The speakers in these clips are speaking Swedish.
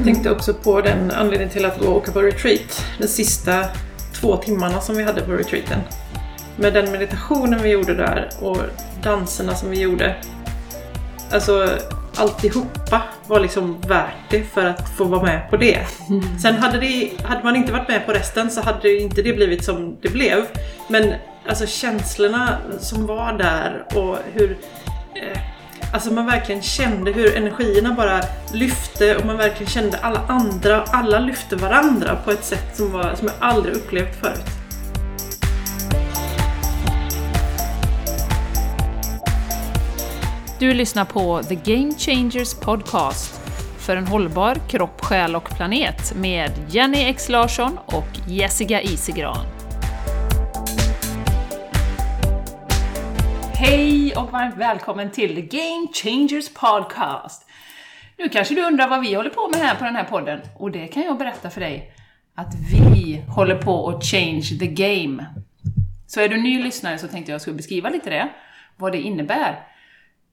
Jag tänkte också på den anledningen till att gå och åka på retreat. De sista två timmarna som vi hade på retreaten. Med den meditationen vi gjorde där och danserna som vi gjorde. Alltså alltihopa var liksom värt det för att få vara med på det. Sen hade, det, hade man inte varit med på resten så hade inte det blivit som det blev. Men alltså känslorna som var där och hur eh, Alltså man verkligen kände hur energierna bara lyfte och man verkligen kände alla andra och alla lyfte varandra på ett sätt som, var, som jag aldrig upplevt förut. Du lyssnar på The Game Changers Podcast för en hållbar kropp, själ och planet med Jenny X Larsson och Jessica Isigran. Hej och varmt välkommen till The Game Changers Podcast! Nu kanske du undrar vad vi håller på med här på den här podden, och det kan jag berätta för dig att vi håller på att change the game. Så är du ny lyssnare så tänkte jag skulle beskriva lite det, vad det innebär.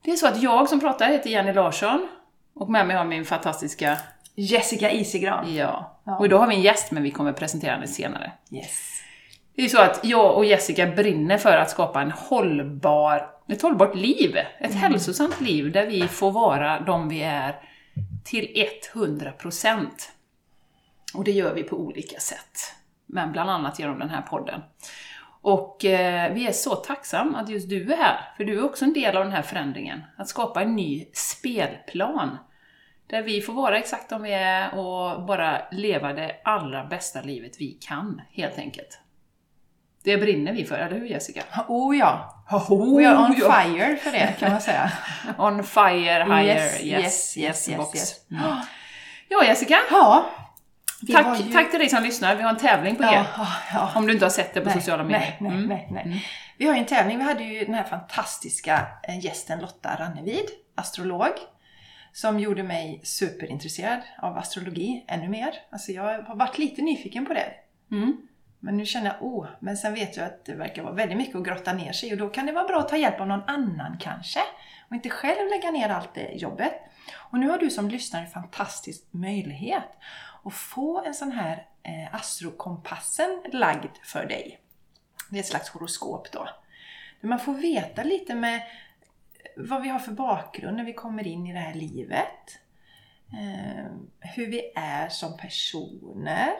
Det är så att jag som pratar heter Jenny Larsson och med mig har min fantastiska Jessica Isigran. Ja. Och idag har vi en gäst, men vi kommer presentera henne senare. Yes. Det är så att jag och Jessica brinner för att skapa en hållbar, ett hållbart liv. Ett hälsosamt liv där vi får vara de vi är till 100%. Och det gör vi på olika sätt. Men bland annat genom den här podden. Och eh, vi är så tacksamma att just du är här, för du är också en del av den här förändringen. Att skapa en ny spelplan. Där vi får vara exakt de vi är och bara leva det allra bästa livet vi kan, helt enkelt. Det brinner vi för, eller hur Jessica? Oh ja. Oh, We are on ja. fire för det kan man säga. On fire, higher, yes, Yes, yes, yes, yes, box. yes. Mm. Ja Jessica, Ja. tack, ju- tack till dig som lyssnar. Vi har en tävling på Ja, ja. Om du inte har sett det på Nej, sociala medier. Nej, nej, Mm. nej, nej. Vi har ju en tävling. Vi hade ju den här fantastiska eh, gästen Lotta Rannevid, astrolog, som gjorde mig superintresserad av astrologi ännu mer. Alltså jag har varit lite nyfiken på det. Mm. Men nu känner jag, oh, men sen vet jag att det verkar vara väldigt mycket att grotta ner sig i och då kan det vara bra att ta hjälp av någon annan kanske. Och inte själv lägga ner allt det jobbet. Och nu har du som lyssnare en fantastisk möjlighet att få en sån här eh, astrokompassen lagd för dig. Det är ett slags horoskop då. Där man får veta lite med eh, vad vi har för bakgrund när vi kommer in i det här livet. Eh, hur vi är som personer.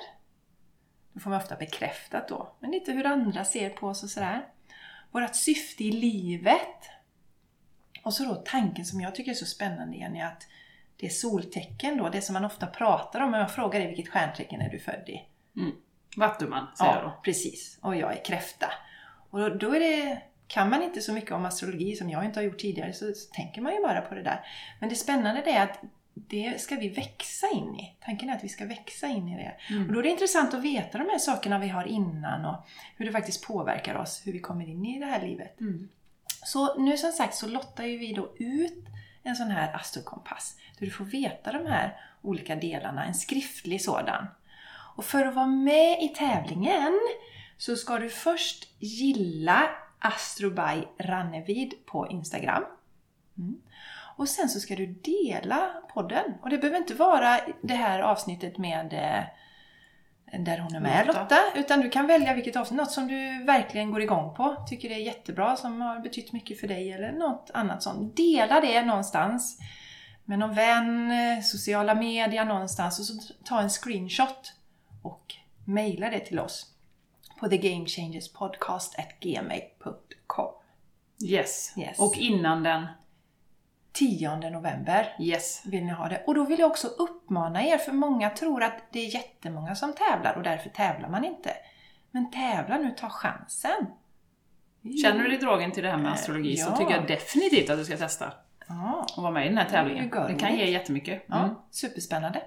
Det får man ofta bekräftat då. Men lite hur andra ser på oss och sådär. Vårat syfte i livet. Och så då tanken som jag tycker är så spännande Jenny, att det är soltecken då, det som man ofta pratar om. Men jag frågar dig vilket stjärntecken är du född i? Vattuman, säger jag då. Ja, precis. Och jag är kräfta. Och då, då är det, kan man inte så mycket om astrologi som jag inte har gjort tidigare så, så tänker man ju bara på det där. Men det spännande är att det ska vi växa in i. Tanken är att vi ska växa in i det. Mm. Och då är det intressant att veta de här sakerna vi har innan och hur det faktiskt påverkar oss, hur vi kommer in i det här livet. Mm. Så nu som sagt så lottar ju vi då ut en sån här astrokompass. Där du får veta de här olika delarna, en skriftlig sådan. Och för att vara med i tävlingen så ska du först gilla Astroby Rannevid på Instagram. Mm. Och sen så ska du dela podden. Och det behöver inte vara det här avsnittet med eh, där hon är med Lotta. Lotta. Utan du kan välja vilket avsnitt, något som du verkligen går igång på. Tycker det är jättebra, som har betytt mycket för dig eller något annat sånt. Dela det någonstans med någon vän, eh, sociala medier någonstans och så ta en screenshot och mejla det till oss på thegamechangerspodcast.gmail.com Yes. Yes. Och innan den, 10 november yes. vill ni ha det. Och då vill jag också uppmana er, för många tror att det är jättemånga som tävlar och därför tävlar man inte. Men tävla nu, ta chansen! Känner du dig dragen till det här med Eh, astrologi så ja. tycker jag definitivt att du ska testa Ja, och vara med i den här tävlingen. Det Det kan ge jättemycket. ja Mm. superspännande.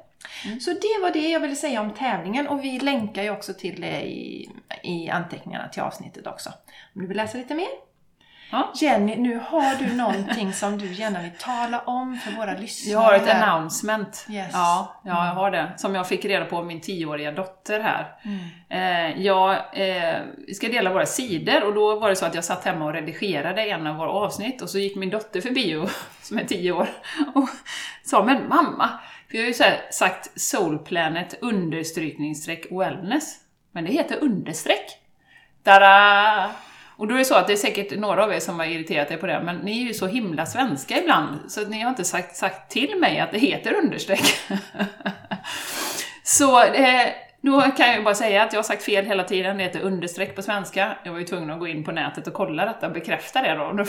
Så det var det jag ville säga om tävlingen och vi länkar ju också till det i, i anteckningarna till avsnittet också. Om du vill läsa lite mer? Ja. Jenny, nu har du någonting som du gärna vill tala om för våra lyssnare. Jag har ett announcement. Yes. Ja, ja, jag har det. Som jag fick reda på av min tioåriga dotter här. Mm. Eh, jag eh, ska dela våra sidor och då var det så att jag satt hemma och redigerade en av våra avsnitt och så gick min dotter förbi, och, som är tio år, och sa Men mamma, För jag har ju så sagt Soulplanet understrykningsstreck wellness. Men det heter understreck. Tada! Och då är det så att det är säkert några av er som har irriterat er på det, men ni är ju så himla svenska ibland, så ni har inte sagt, sagt till mig att det heter understreck. så eh, då kan jag ju bara säga att jag har sagt fel hela tiden, det heter understreck på svenska. Jag var ju tvungen att gå in på nätet och kolla detta och bekräfta det då. Det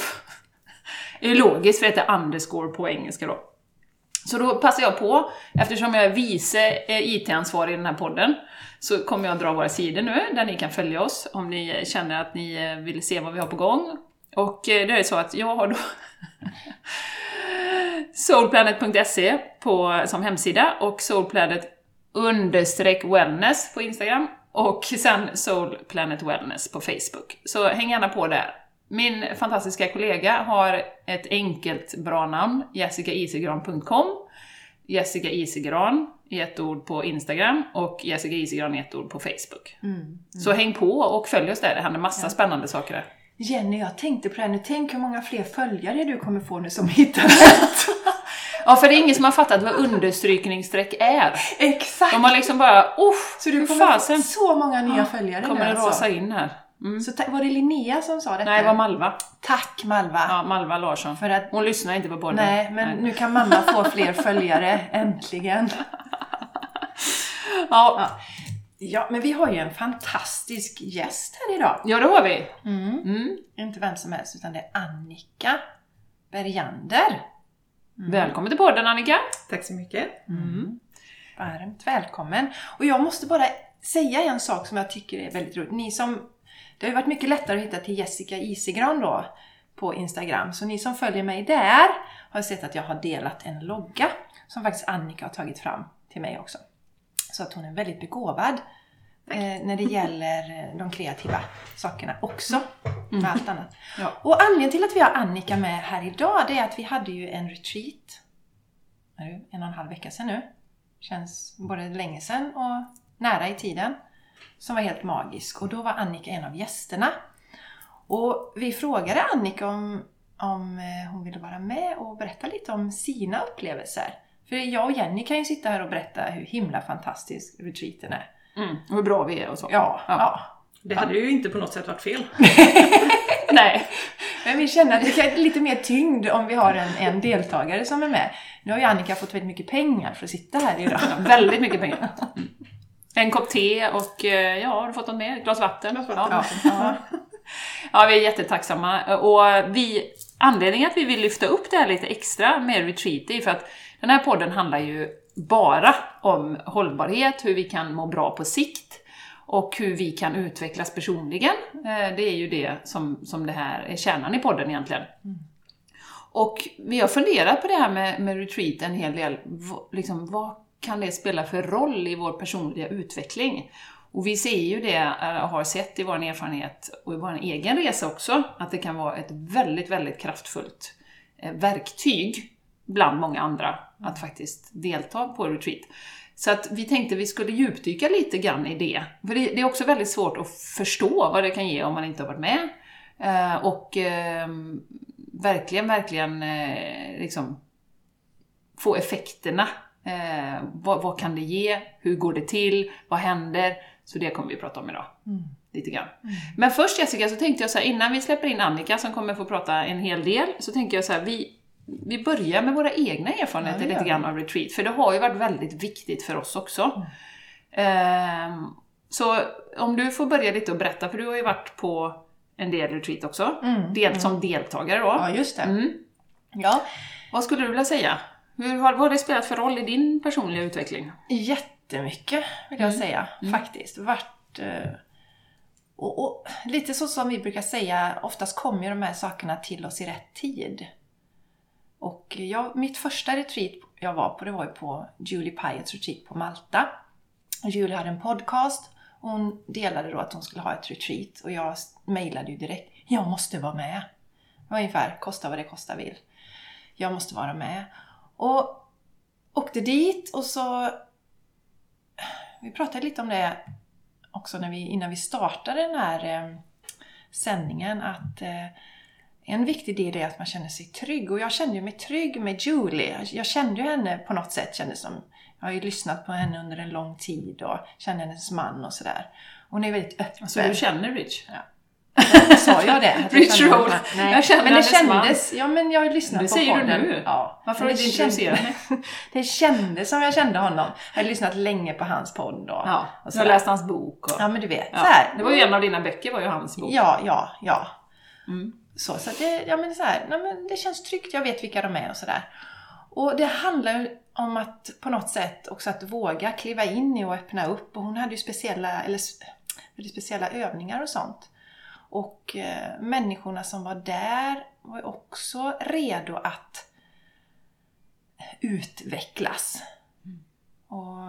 är logiskt, för det heter underscore på engelska då. Så då passar jag på, eftersom jag är vice eh, IT-ansvarig i den här podden, så kommer jag dra våra sidor nu, där ni kan följa oss om ni känner att ni eh, vill se vad vi har på gång. Och eh, det är så att jag har då soulplanet.se på, som hemsida och soulplanet understreck wellness på Instagram och sen Soulplanet Wellness på Facebook. Så häng gärna på där. Min fantastiska kollega har ett enkelt bra namn, jessicaisigran.com Jessica Isigran i ett ord på Instagram och Jessica Isigran i ett ord på Facebook. Så häng på och följ oss där, det händer massa spännande saker där. Jenny, jag tänkte på det här nu. Tänk hur många fler följare du kommer få nu som hittar rätt. Ja, för det är ingen som har fattat vad understrykningsstreck är. Exakt! De har liksom bara, uff, Så du kommer fasen få så många nya följare kommer nu det alltså. rasa in här. Mm. Så var det Linnea som sa detta? Nej, det var Malva. Tack Malva! Ja, Malva Larsson. För att, Hon lyssnar inte på podden. nej, men nu kan mamma få fler följare, äntligen. Ja, Ja, men vi har ju en fantastisk gäst här idag. ja, det har vi. Mm. Mm. Inte vem som helst, utan det är Annika Bergander. Välkommen till podden Annika. Tack så mycket. Mm. Varmt välkommen. Och jag måste bara säga en sak som jag tycker är väldigt roligt. Ni som, det har ju varit mycket lättare att hitta till Jessica Isigran då på Instagram. Så ni som följer mig där har sett att jag har delat en logga som faktiskt Annika har tagit fram till mig också. Så att hon är väldigt begåvad eh, när det gäller eh, de kreativa sakerna också. Med allt annat. Ja. Och anledningen till att vi har Annika med här idag det är att vi hade ju en retreat en och en halv vecka sedan nu. Känns både länge sedan och nära i tiden. Som var helt magisk. Och då var Annika en av gästerna. Och vi frågade Annika om, om eh, hon ville vara med och berätta lite om sina upplevelser. För jag och Jenny kan ju sitta här och berätta hur himla fantastisk retreaten är. Mm. Och hur bra vi är och så. Ja, ja. Det hade ju inte på något sätt varit fel. Nej. Men vi känner att det kan lite mer tyngd om vi har en, en deltagare som är med. Nu har ju Annika fått väldigt mycket pengar för att sitta här idag. Väldigt mycket pengar. Mm. En kopp te och eh, ja, har du fått något mer? Ett glas vatten? Ja. Ja, ja. Ja, vi är jättetacksamma. Och vi, anledningen att vi vill lyfta upp det här lite extra med retreat är för att den här podden handlar ju bara om hållbarhet, hur vi kan må bra på sikt och hur vi kan utvecklas personligen. Eh, Det är ju det som, som det här är kärnan i podden egentligen. Och vi har funderat på det här med, med retreat en hel del. V- Liksom, vad kan det spela för roll i vår personliga utveckling? Och vi ser ju det, eh, och har sett i vår erfarenhet och i vår egen resa också, att det kan vara ett väldigt, väldigt kraftfullt eh, verktyg bland många andra att faktiskt delta på retreat. Så att vi tänkte vi skulle djupdyka lite grann i det. För det, det är också väldigt svårt att förstå vad det kan ge om man inte har varit med. Eh, och eh, verkligen, verkligen eh, liksom få effekterna. Eh, vad, vad kan det ge? Hur går det till? Vad händer? Så det kommer vi prata om idag. Lite grann. Men först Jessica, så tänkte jag så här, innan vi släpper in Annika som kommer få prata en hel del, så tänker jag så här, vi, vi börjar med våra egna erfarenheter Ja, lite grann av retreat, för det har ju varit väldigt viktigt för oss också. Ehm, så om du får börja lite och berätta, för du har ju varit på en del retreat också, Mm, del, som deltagare då. ja just det. Mm. Ja, Vad skulle du vilja säga? Hur har, vad har det spelat för roll i din personliga utveckling? jättemycket vill jag Mm. säga Mm. faktiskt. Vart, eh, och, och lite så som vi brukar säga, oftast kommer ju de här sakerna till oss i rätt tid. Och jag, mitt första retreat jag var på, det var ju på Julie Pyetts retreat på Malta. Julie hade en podcast och hon delade då att hon skulle ha ett retreat och jag mejlade ju direkt, jag måste vara med. Det var ungefär, kosta vad det kosta vill. Jag måste vara med. Och åkte dit och så... Vi pratade lite om det också när vi, innan vi startade den här eh, sändningen att eh, en viktig del är att man känner sig trygg. Och jag kände mig trygg med Julie. Jag kände ju henne på något sätt. Kände som, jag har ju lyssnat på henne under en lång tid och känner hennes man och sådär. Hon är väldigt öppen. Så du känner Rich? Ja. Sa jag det? Rich Roll. Nej, Jag känner men det hennes man. kändes... Ja, men jag har lyssnat Det på säger du podden. nu. Ja. Varför har du det inte introducerat mig? kändes- Det kändes som jag kände honom. Jag hade lyssnat länge på hans podd då. Ja, Och du har läst hans bok och... Ja, men du vet. Ja. Så här. Det var ju en av dina böcker, var ju hans bok. Ja, ja, ja. Mm. Så, så det, ja, men så här, nej, men det känns tryggt, jag vet vilka de är och sådär. Och det handlar ju om att på något sätt också att våga kliva in i och öppna upp. Och hon hade ju speciella, eller, speciella övningar och sånt. Och eh, människorna som var där var ju också redo att utvecklas. Och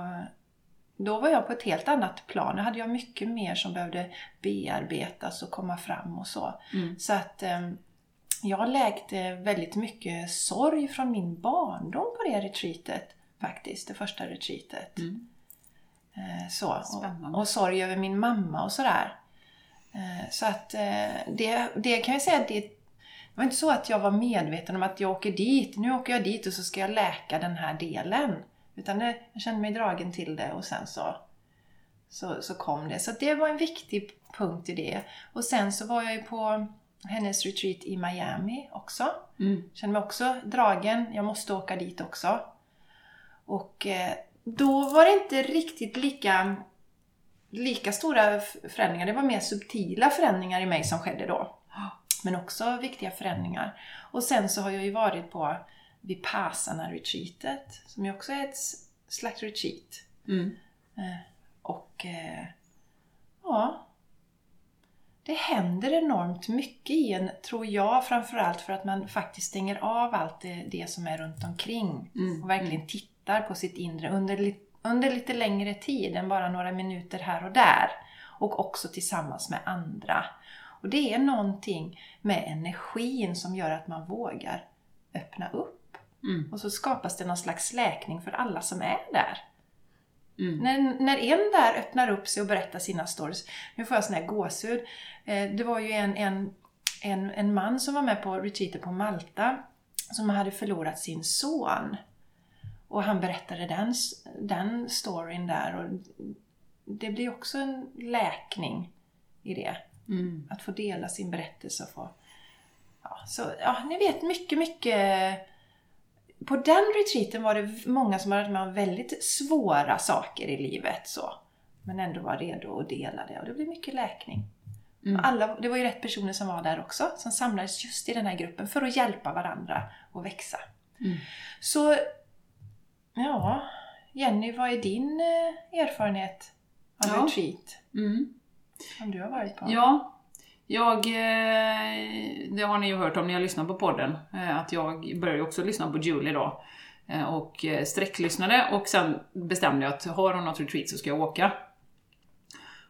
då var jag på ett helt annat plan. Då hade jag mycket mer som behövde bearbetas och komma fram och så. Mm. Så att eh, jag läkte väldigt mycket sorg från min barndom på det retreatet. Faktiskt, det första retreatet. Mm. Eh, så. Och, och sorg över min mamma och sådär. Eh, så att eh, det, det kan jag säga att det det var inte så att jag var medveten om att jag åker dit, nu åker jag dit och så ska jag läka den här delen. Utan det, jag kände mig dragen till det och sen så, så, så kom det. Så det var en viktig punkt i det. Och sen så var jag ju på hennes retreat i Miami också. Mm. Kände mig också dragen, jag måste åka dit också. Och eh, då var det inte riktigt lika, lika stora förändringar. Det var mer subtila förändringar i mig som skedde då. Men också viktiga förändringar. Och sen så har jag ju varit på Vipassana-retreatet, som ju också är ett slags retreat. Mm. Och eh, ja, det händer enormt mycket i en, tror jag, framförallt för att man faktiskt stänger av allt det, det som är runt omkring Mm. och verkligen tittar på sitt inre under, under lite längre tid än bara några minuter här och där. Och också tillsammans med andra. Och det är någonting med energin som gör att man vågar öppna upp. Mm. Och så skapas det någon slags läkning för alla som är där. Mm. När, när en där öppnar upp sig och berättar sina stories, nu får jag sån här gåshud. Eh, Det var ju en, en, en, en man som var med på retreatet på Malta som hade förlorat sin son. Och han berättade den, den storyn där och det blir också en läkning i det. Mm. Att få dela sin berättelse och få... Ja, så, ja, ni vet mycket, mycket... På den retreaten var det många som hade varit med om väldigt svåra saker i livet så. Men ändå var redo att dela det och det blev mycket läkning. Mm. Alla, det var ju rätt personer som var där också, som samlades just i den här gruppen för att hjälpa varandra att växa. Mm. Så, ja, Jenny, vad är din eh, erfarenhet av Ja. retreat Mm. som du har varit på? Ja, jag, eh, det har ni ju hört om ni har lyssnat på podden, eh, att jag började också lyssna på Julie då. eh, Och sträcklyssnade och sen bestämde jag att har hon något retreat så ska jag åka.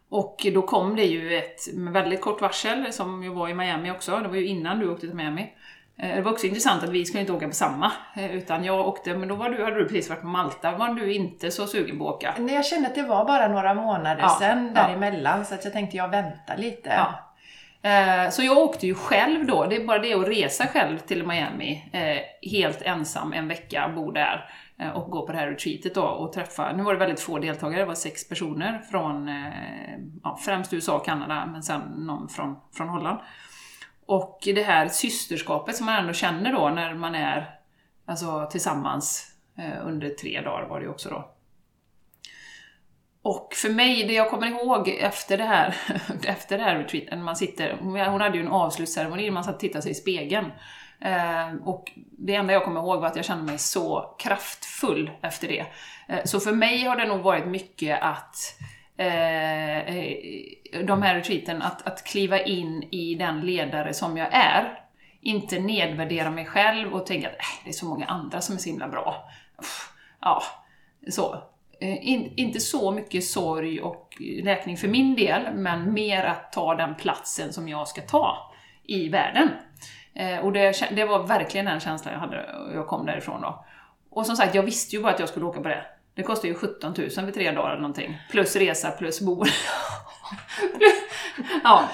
Och då kom det ju ett väldigt kort varsel, som ju var i Miami också, det var ju innan du åkte till Miami. Det var också intressant att vi skulle inte åka på samma, utan jag åkte, men då var du, hade du precis varit på Malta, var du inte så sugen på att åka? Nej, jag kände att det var bara några månader Ja, sedan ja. däremellan så att jag tänkte jag väntar lite. Ja. Eh, så jag åkte ju själv då, det är bara det att resa själv till Miami, eh, helt ensam en vecka, bo där eh, och gå på det här retreatet då och träffa, nu var det väldigt få deltagare, det var sex personer från ja, främst USA och Kanada, men sen någon från, från Holland. Och det här systerskapet som man ändå känner då när man är alltså, tillsammans under tre dagar var det ju också då. Och för mig, det jag kommer ihåg efter det här, efter det här retreaten, man sitter, hon hade ju en avslutsceremoni där man satt och tittade sig i spegeln. Eh, och det enda jag kommer ihåg var att jag kände mig så kraftfull efter det. Eh, så för mig har det nog varit mycket att eh, eh, de här retreaten, att, att kliva in i den ledare som jag är. Inte nedvärdera mig själv och tänka att äh, det är så många andra som är så himla bra. Uff, Ja, så. Eh, in, inte så mycket sorg och läkning för min del, men mer att ta den platsen som jag ska ta i världen. Eh, och det, det var verkligen den känslan jag hade och jag kom därifrån då. Och som sagt, jag visste ju bara att jag skulle åka på det. Det kostade ju 17 000 för tre dagar eller någonting. Plus resa, plus boende. ja.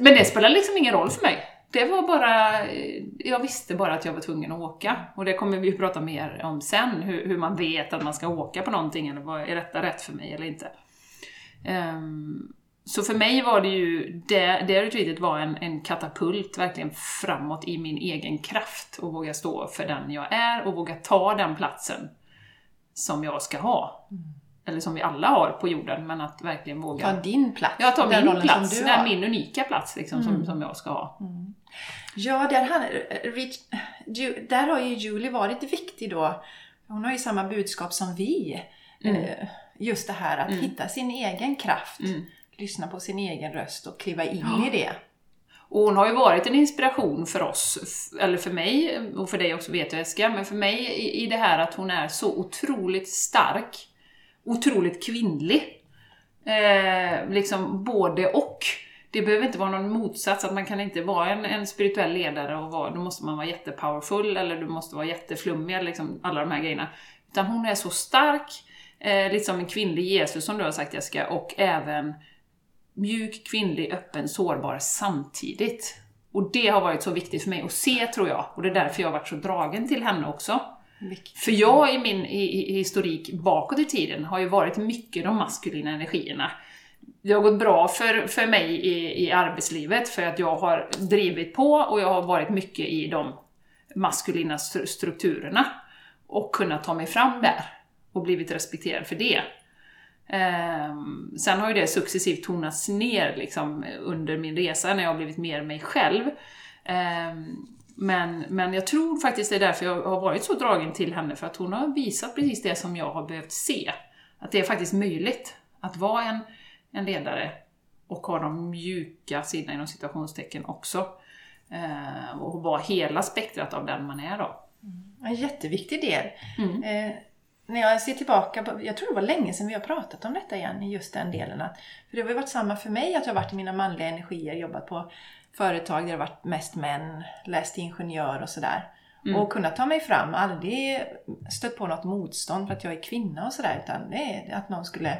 Men det spelar liksom ingen roll för mig. Det var bara, eh, jag visste bara att jag var tvungen att åka. Och det kommer vi ju prata mer om sen, hur, hur man vet att man ska åka på någonting, eller vad är detta rätt för mig eller inte. Um, så för mig var det ju, det, det retreatet var en, en katapult verkligen framåt i min egen kraft och våga stå för den jag är och våga ta den platsen som jag ska ha. Mm. Eller som vi alla har på jorden, men att verkligen våga... Ta din plats. Ja, ta min plats. Den min unika plats liksom, mm. som, som jag ska ha. Mm. Ja, där, han, där har ju Julie varit viktig då. Hon har ju samma budskap som vi. Mm. Eh, just det här att mm. hitta sin egen kraft. Mm. Lyssna på sin egen röst och kliva in ja. i det. Och hon har ju varit en inspiration för oss, eller för mig, och för dig också vet jag Eska, men för mig i, i det här att hon är så otroligt stark, otroligt kvinnlig. Eh, liksom både och. Det behöver inte vara någon motsats, att man kan inte vara en, en spirituell ledare och vara, då måste man vara jättepowerful eller du måste vara jätteflummig, liksom alla de här grejerna. Utan hon är så stark, eh, lite som en kvinnlig Jesus som du har sagt Jessica, och även mjuk, kvinnlig, öppen, sårbar samtidigt. Och det har varit så viktigt för mig att se, tror jag. Och det är därför jag har varit så dragen till henne också. Mycket. För jag i min i, i historik bakåt i tiden har ju varit mycket de maskulina energierna. Det har gått bra för, för mig i, i arbetslivet för att jag har drivit på och jag har varit mycket i de maskulina strukturerna och kunnat ta mig fram där och blivit respekterad för det. Um, sen har ju det successivt tonats ner liksom, under min resa när jag har blivit mer mig själv. Um, men, men jag tror faktiskt det är därför jag har varit så dragen till henne, för att hon har visat precis det som jag har behövt se. Att det är faktiskt möjligt att vara en, en ledare och ha de mjuka sidorna inom situationstecken också. Uh, och vara hela spektrat av den man är då. Mm. En jätteviktig del. Mm. Eh, när jag ser tillbaka, på, jag tror det var länge sedan vi har pratat om detta igen, just den delen. Att, för det har varit samma för mig, att jag har varit i mina manliga energier, jobbat på företag där det varit mest män, läst ingenjör och sådär. Mm. Och kunnat ta mig fram, aldrig stött på något motstånd för att jag är kvinna och sådär, utan det är att någon skulle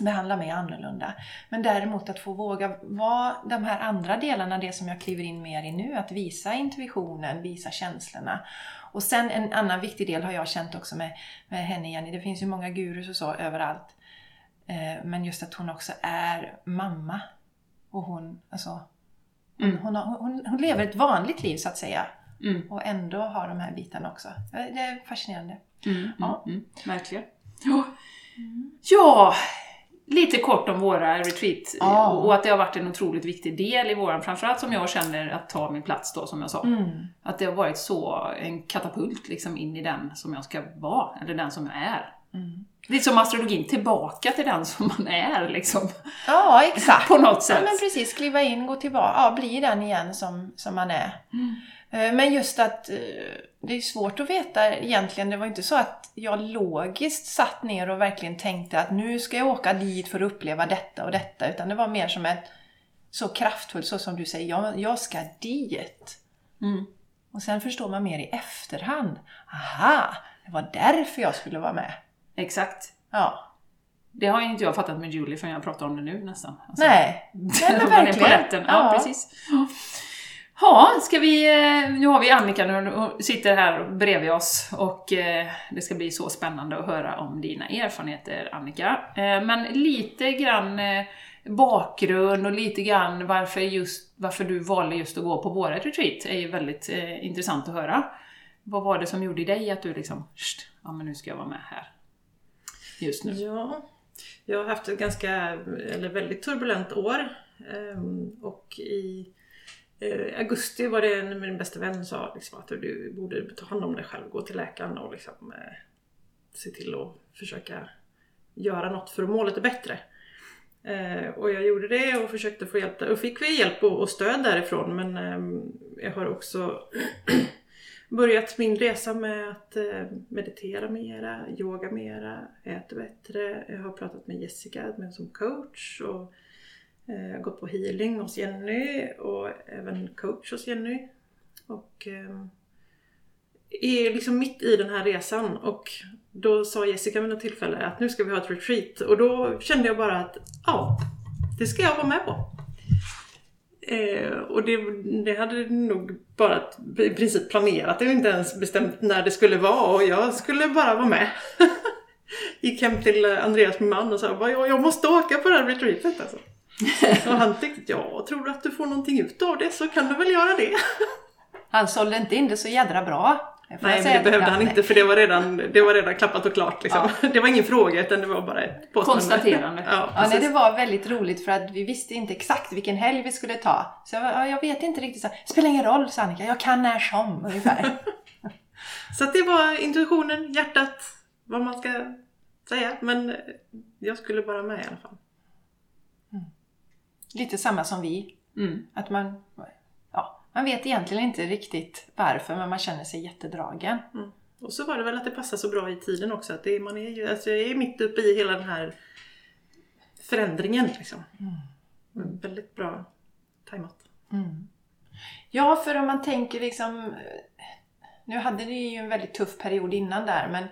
behandla mig annorlunda. Men däremot att få våga vara de här andra delarna, det som jag kliver in mer i nu, att visa intuitionen, visa känslorna och sen en annan viktig del har jag känt också med, med henne Jenny. Det finns ju många gurus och så överallt. Eh, men just att hon också är mamma. Och hon, alltså, hon, mm. hon, har, hon, hon, lever ett vanligt liv så att säga. Mm. Och ändå har de här bitarna också. Det är fascinerande. Mm, ja. Mm, mm. verkligen. Ja. ja, lite kort om våra retreat oh. och att det har varit en otroligt viktig del i våran, framförallt som jag känner att ta min plats då som jag sa. Mm. Att det har varit så en katapult liksom in i den som jag ska vara, eller den som jag är. Mm. Lite som astrologin, tillbaka till den som man är liksom. Ja, exakt. På något sätt. Ja, men precis, kliva in, gå tillbaka, ja, bli den igen som, som man är. Mm. Eh, men just att eh, det är svårt att veta egentligen. Det var inte så att jag logiskt satt ner och verkligen tänkte att nu ska jag åka dit för att uppleva detta och detta. Utan det var mer som ett så kraftfullt, så som du säger, jag, jag ska dit. Mm. Och sen förstår man mer i efterhand. Aha, det var därför jag skulle vara med. Exakt. Ja. Det har inte jag fattat med Julie förrän jag pratar om det nu nästan. Alltså, Nej, Nej men verkligen. Ja, ja, precis. Ja, ska vi, eh, nu har vi Annika nu sitter här bredvid oss och eh, det ska bli så spännande att höra om dina erfarenheter Annika. Eh, men lite grann bakgrund och lite grann varför, just, varför du valde just att gå på våra retreat är ju väldigt intressant att höra. Vad var det som gjorde dig att du liksom, ja men nu ska jag vara med här just nu? Ja, jag har haft ett ganska, eller väldigt turbulent år ehm, och i eh, augusti var det en, min bästa vän sa liksom, att du borde ta hand om dig själv, gå till läkaren och liksom, eh, se till att försöka göra något för att må lite bättre. Eh, och jag gjorde det och försökte få hjälp där. Och fick vi hjälp och, och stöd därifrån men eh, jag har också börjat min resa med att eh, meditera mera, yoga mera, äta bättre. Jag har pratat med Jessica med som coach och eh, gått på healing hos Jenny och även coach hos Jenny. Och eh, är liksom mitt i den här resan och då sa Jessica vid något tillfälle att nu ska vi ha ett retreat och då kände jag bara att ja, det ska jag vara med på. Eh, och det, det hade nog bara i princip planerat och inte ens bestämt när det skulle vara och jag skulle bara vara med. Gick hem till Andreas, min man, och sa jag, jag måste åka på det här retreatet alltså. Och han tyckte, ja, tror du att du får någonting ut av det så kan du väl göra det. Han sålde inte in det så jädra bra. Nej, men det behövde han inte för det var redan, det var redan klappat och klart. Liksom. Det var ingen fråga utan det var bara ett påstående. Konstaterande. Ja, Ja, nej, det var väldigt roligt för att vi visste inte exakt vilken helg vi skulle ta. Så jag, ja, jag vet inte riktigt. Så, spelar ingen roll, sa Annika. Jag kan när som ungefär. Så att det var intuitionen, hjärtat, vad man ska säga. Men jag skulle bara med i alla fall. Lite samma som vi. Mm. Att man, ja, man vet egentligen inte riktigt varför men man känner sig jättedragen. Och så var det väl att det passar så bra i tiden också. Att det, man är ju, alltså jag är mitt uppe i hela den här förändringen. Liksom. Men Väldigt bra tajmat. Ja, för om man tänker liksom... Nu hade ni ju en väldigt tuff period innan där, men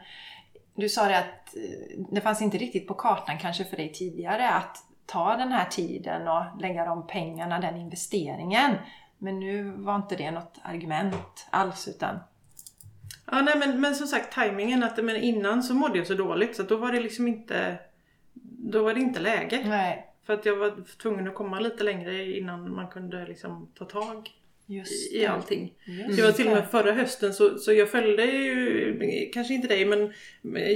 du sa det att eh, det fanns inte riktigt på kartan kanske för dig tidigare att ta den här tiden och lägga de pengarna, den investeringen. Men nu var inte det något argument alls utan... Ja, nej, men, men som sagt tajmingen att men innan så mådde jag så dåligt så då var det liksom inte då var det inte läge. Nej, För att jag var tvungen att komma lite längre innan man kunde liksom ta tag just i, allting. Just Det var till och med förra hösten så, så jag följde ju, kanske inte dig men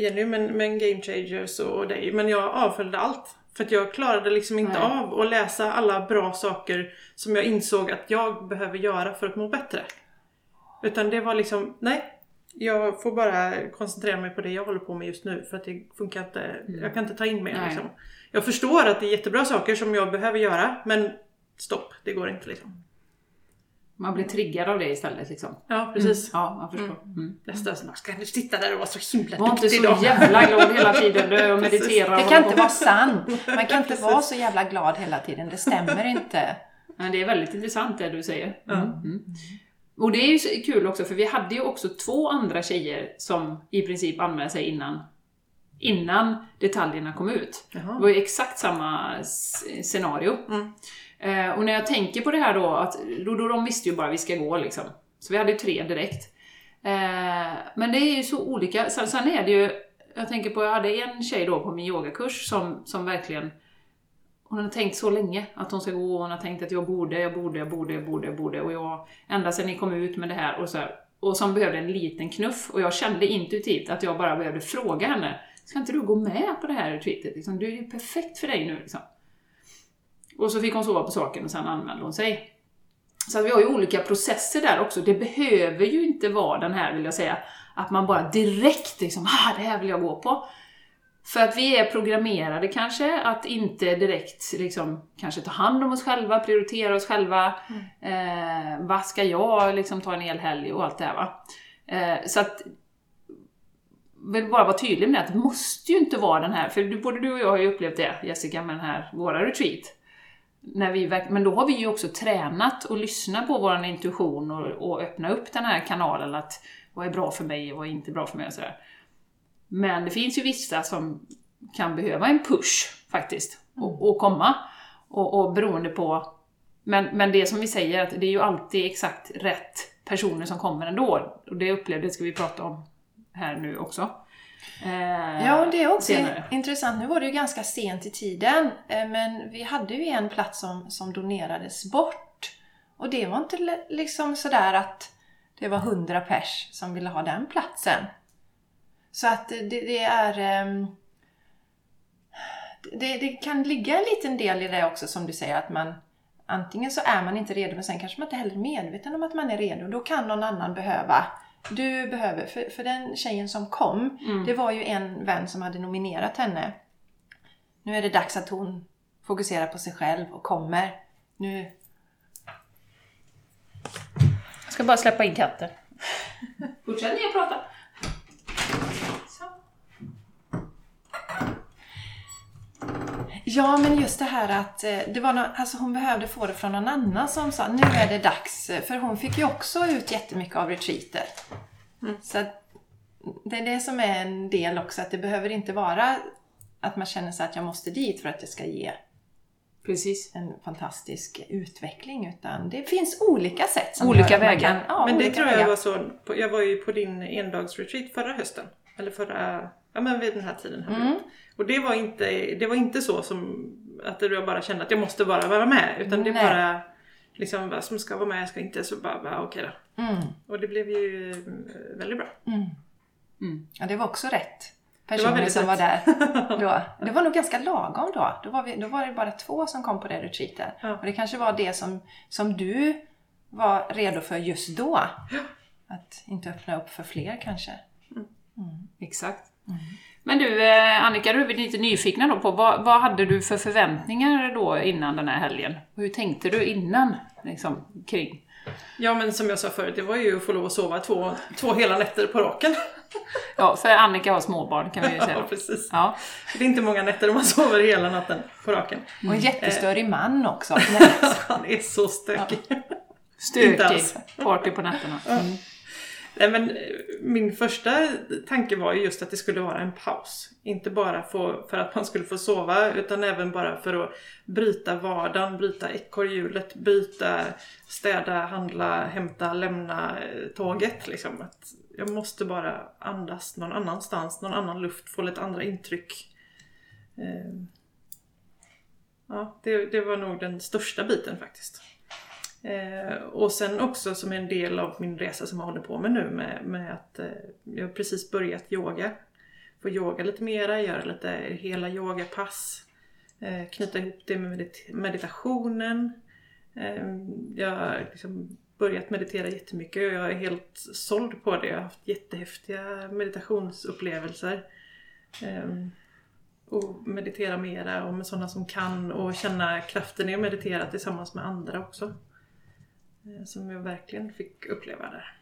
Jenny men, men Game Changers och dig. Men jag avföljde allt. För att jag klarade liksom inte Nej. av att läsa alla bra saker som jag insåg att jag behöver göra för att må bättre. Utan det var liksom, nej. Jag får bara koncentrera mig på det jag håller på med just nu för att det funkar inte. Jag kan inte ta in mer liksom. Jag förstår att det är jättebra saker som jag behöver göra men stopp, det går inte liksom. Man blir triggad av det istället liksom. Ja precis. Ja, jag förstår. Mm. Nästa snart ska du sitta där och vara så himla Var inte så då. jävla glad hela tiden du och meditera. Det och kan hålla inte vara sant. Man kan inte vara så jävla glad hela tiden. Det stämmer inte. Men det är väldigt intressant det du säger. Ja. Mm. Och det är ju kul också för vi hade ju också två andra tjejer som i princip anmälde sig innan, innan detaljerna kom ut. Det Jaha. var ju exakt samma scenario. Mm. Eh, och när jag tänker på det här då, att då, då de visste ju bara vi ska gå liksom. Så vi hade ju tre direkt. Eh, men det är ju så olika. Sen, sen är det ju, jag tänker på, jag hade en tjej då på min yogakurs som, som verkligen hon har tänkt så länge att hon ska gå och hon har tänkt att jag borde, jag borde, jag borde, jag borde, jag borde och jag, ända sedan ni kom ut med det här och så här, och som behövde en liten knuff och jag kände intuitivt att jag bara behövde fråga henne Ska inte du gå med på det här retreatet? Liksom, Du är ju perfekt för dig nu liksom. Och så fick hon sova på saken och sen anmälde hon sig. Så att vi har ju olika processer där också. Det behöver ju inte vara den här, vill jag säga, att man bara direkt liksom, ah, det här vill jag gå på. För att vi är programmerade kanske att inte direkt liksom, kanske ta hand om oss själva, prioritera oss själva. Eh, vad ska jag liksom ta en hel helg och allt det här va. Eh, så att vill bara vara tydlig med att det måste ju inte vara den här, för både du och jag har ju upplevt det Jessica med den här, våra retreat. När vi, men då har vi ju också tränat och lyssnat på vår intuition och, och öppna upp den här kanalen att vad är bra för mig och vad är inte bra för mig och sådär. Men det finns ju vissa som kan behöva en push faktiskt, och, och komma. Och, och beroende på... Men, men det som vi säger, att det är ju alltid exakt rätt personer som kommer ändå. Och det upplevde ska vi prata om här nu också. Eh, Ja, och det är också senare. intressant. Nu var det ju ganska sent i tiden, eh, men vi hade ju en plats som, som donerades bort. Och det var inte liksom sådär att det var hundra pers som ville ha den platsen. Så att det, det är... ehm, Det, det kan ligga en liten del i det också som du säger att man antingen så är man inte redo men sen kanske man inte heller är medveten om att man är redo. Då kan någon annan behöva. Du behöver, för, för den tjejen som kom, Mm. det var ju en vän som hade nominerat henne. Nu är det dags att hon fokuserar på sig själv och kommer. Nu... Jag ska bara släppa in katten. Fortsätt ni att prata. Ja, men just det här att eh, det var nå alltså hon behövde få det från någon annan som sa nu är det dags. För hon fick ju också ut jättemycket av retreatet. Så att det är det som är en del också, att det behöver inte vara att man känner sig att jag måste dit för att det ska ge Precis. en fantastisk utveckling. Utan det finns olika sätt. som Olika vägar. Kan, ja, Men det olika tror jag vägar. var så, jag var ju på din endagsretreat förra hösten. Eller förra, ja men vid den här tiden. här Mm. Och det var, inte, det var inte så som att du bara kände att jag måste bara vara med. Utan det Nej. bara liksom, vad som ska vara med, ska inte, så bara, bara okej då. Mm. Och det blev ju eh, väldigt bra. Mm. Mm. Ja, det var också rätt var personer väldigt som rätt. var där. Då. Det var nog ganska lagom då. Då var, vi, då var det bara två som kom på det retreatet. Ja. Och det kanske var det som, som du var redo för just då. Att inte öppna upp för fler kanske. Exakt. Mm. Men du eh, Annika, du är lite nyfikna då på vad, vad hade du för förväntningar då innan den här helgen? Hur tänkte du innan liksom, kring? Ja men som jag sa förut, det var ju att få lov att sova två, två hela nätter på raken. Ja, för Annika har småbarn kan vi ju Ja säga. precis. Ja, Det är inte många nätter man sover hela natten på raken. Och en jättestörig man också. Han är så stökig. Inte stökig party på nätterna. Mm. Nej, men eh, min första tanke var ju just att det skulle vara en paus. Inte bara få, för att man skulle få sova utan även bara för att bryta vardagen, bryta ekorrhjulet, byta, städa, handla, hämta, lämna eh, tåget. Liksom. Att jag måste bara andas någon annanstans, någon annan luft, få lite andra intryck. Eh, ja, det, det var nog den största biten faktiskt. Eh, och sen också som en del av min resa som jag håller på med nu med, med att eh, jag har precis börjat yoga. Få yoga lite mera, göra lite hela yogapass. Eh, knyta ihop det med medit- meditationen. Eh, jag har liksom börjat meditera jättemycket och jag är helt såld på det. Jag har haft jättehäftiga meditationsupplevelser. Eh, och meditera mera och med sådana som kan och känna kraften i att meditera tillsammans med andra också. Eh, Som jag verkligen fick uppleva där.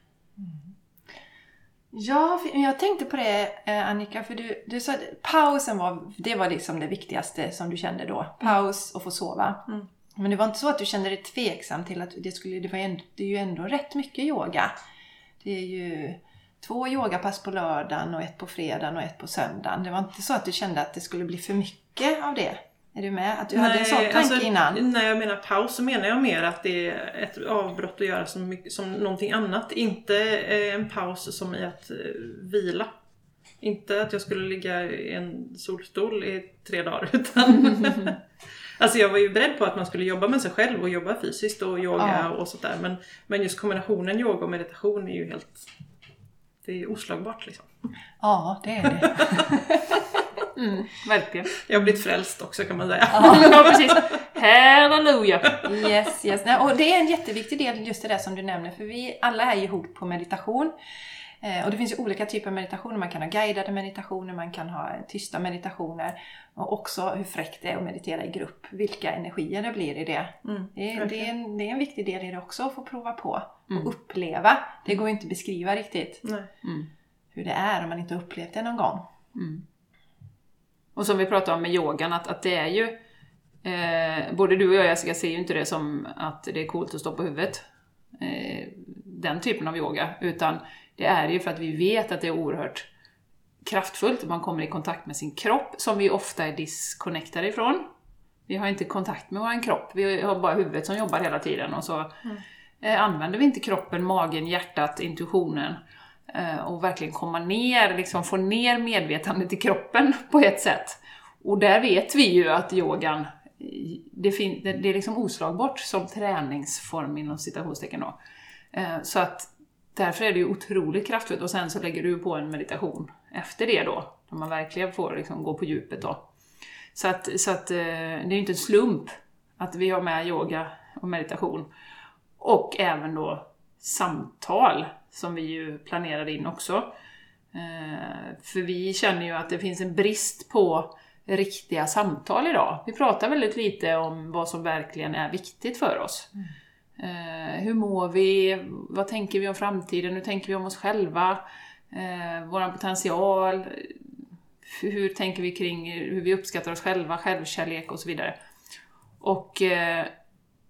Ja, för- jag tänkte på det eh, Annika, för du, du sa att pausen var, det var liksom det viktigaste som du kände då. Paus och få sova. Mm. Men det var inte så att du kände dig tveksam till att det skulle, det, var ändå, det är ju ändå rätt mycket yoga. Det är ju två yogapass på lördagen och ett på fredagen och ett på söndagen. Det var inte så att du kände att det skulle bli för mycket av det? Är du med? Att du hade en sån tanke alltså, innan? När jag menar paus så menar jag mer att det är ett avbrott att göra som, mycket, som någonting annat. Inte eh, en paus som i att eh, vila. Inte att jag skulle ligga i en solstol i tre dagar utan Alltså jag var ju beredd på att man skulle jobba med sig själv och jobba fysiskt och yoga Ja. och sånt där. Men, men just kombinationen yoga och meditation är ju helt... Det är oslagbart liksom. Ja, det är det. Mm, verkligen. Jag har blivit frälst också kan man säga. Ja, precis. Halleluja! Yes, yes. Och det är en jätteviktig del just det där som du nämner, för vi alla är ju ihop på meditation. Eh, och det finns ju olika typer av meditationer. Man kan ha guidade meditationer, man kan ha tysta meditationer. Och också hur fräckt det är att meditera i grupp. Vilka energier det blir i det. Mm, Det är, det, är en, det är en viktig del i det också, att få prova på. Mm. Och uppleva. Det går ju inte att beskriva riktigt Nej. Mm. hur det är om man inte har upplevt det någon gång. Mm. Och som vi pratade om med yogan, att, att det är ju... Eh, både du och jag Jessica ser ju inte det som att det är coolt att stå på huvudet. Eh, den typen av yoga. Utan det är ju för att vi vet att det är oerhört kraftfullt. Man kommer i kontakt med sin kropp, som vi ofta är disconnectade ifrån. Vi har inte kontakt med vår kropp, vi har bara huvudet som jobbar hela tiden. Och så eh, använder vi inte kroppen, magen, hjärtat, intuitionen Eh, och verkligen komma ner, liksom få ner medvetandet i kroppen på ett sätt. Och där vet vi ju att yogan, det, fin- det, är liksom oslagbart som träningsform inom citationstecken då. Eh, så att därför är det ju otroligt kraftfullt och sen så lägger du på en meditation efter det då, där man verkligen får liksom gå på djupet då. Så att, så att eh, det är ju inte en slump att vi har med yoga och meditation. Och även då samtal, som vi ju planerar in också. Eh, för vi känner ju att det finns en brist på riktiga samtal idag. Vi pratar väldigt lite om vad som verkligen är viktigt för oss. Mm. hur mår vi? Vad tänker vi om framtiden? Hur tänker vi om oss själva? Eh, Vår potential? Hur, tänker vi kring hur vi uppskattar oss själva, självkärlek och så vidare. Och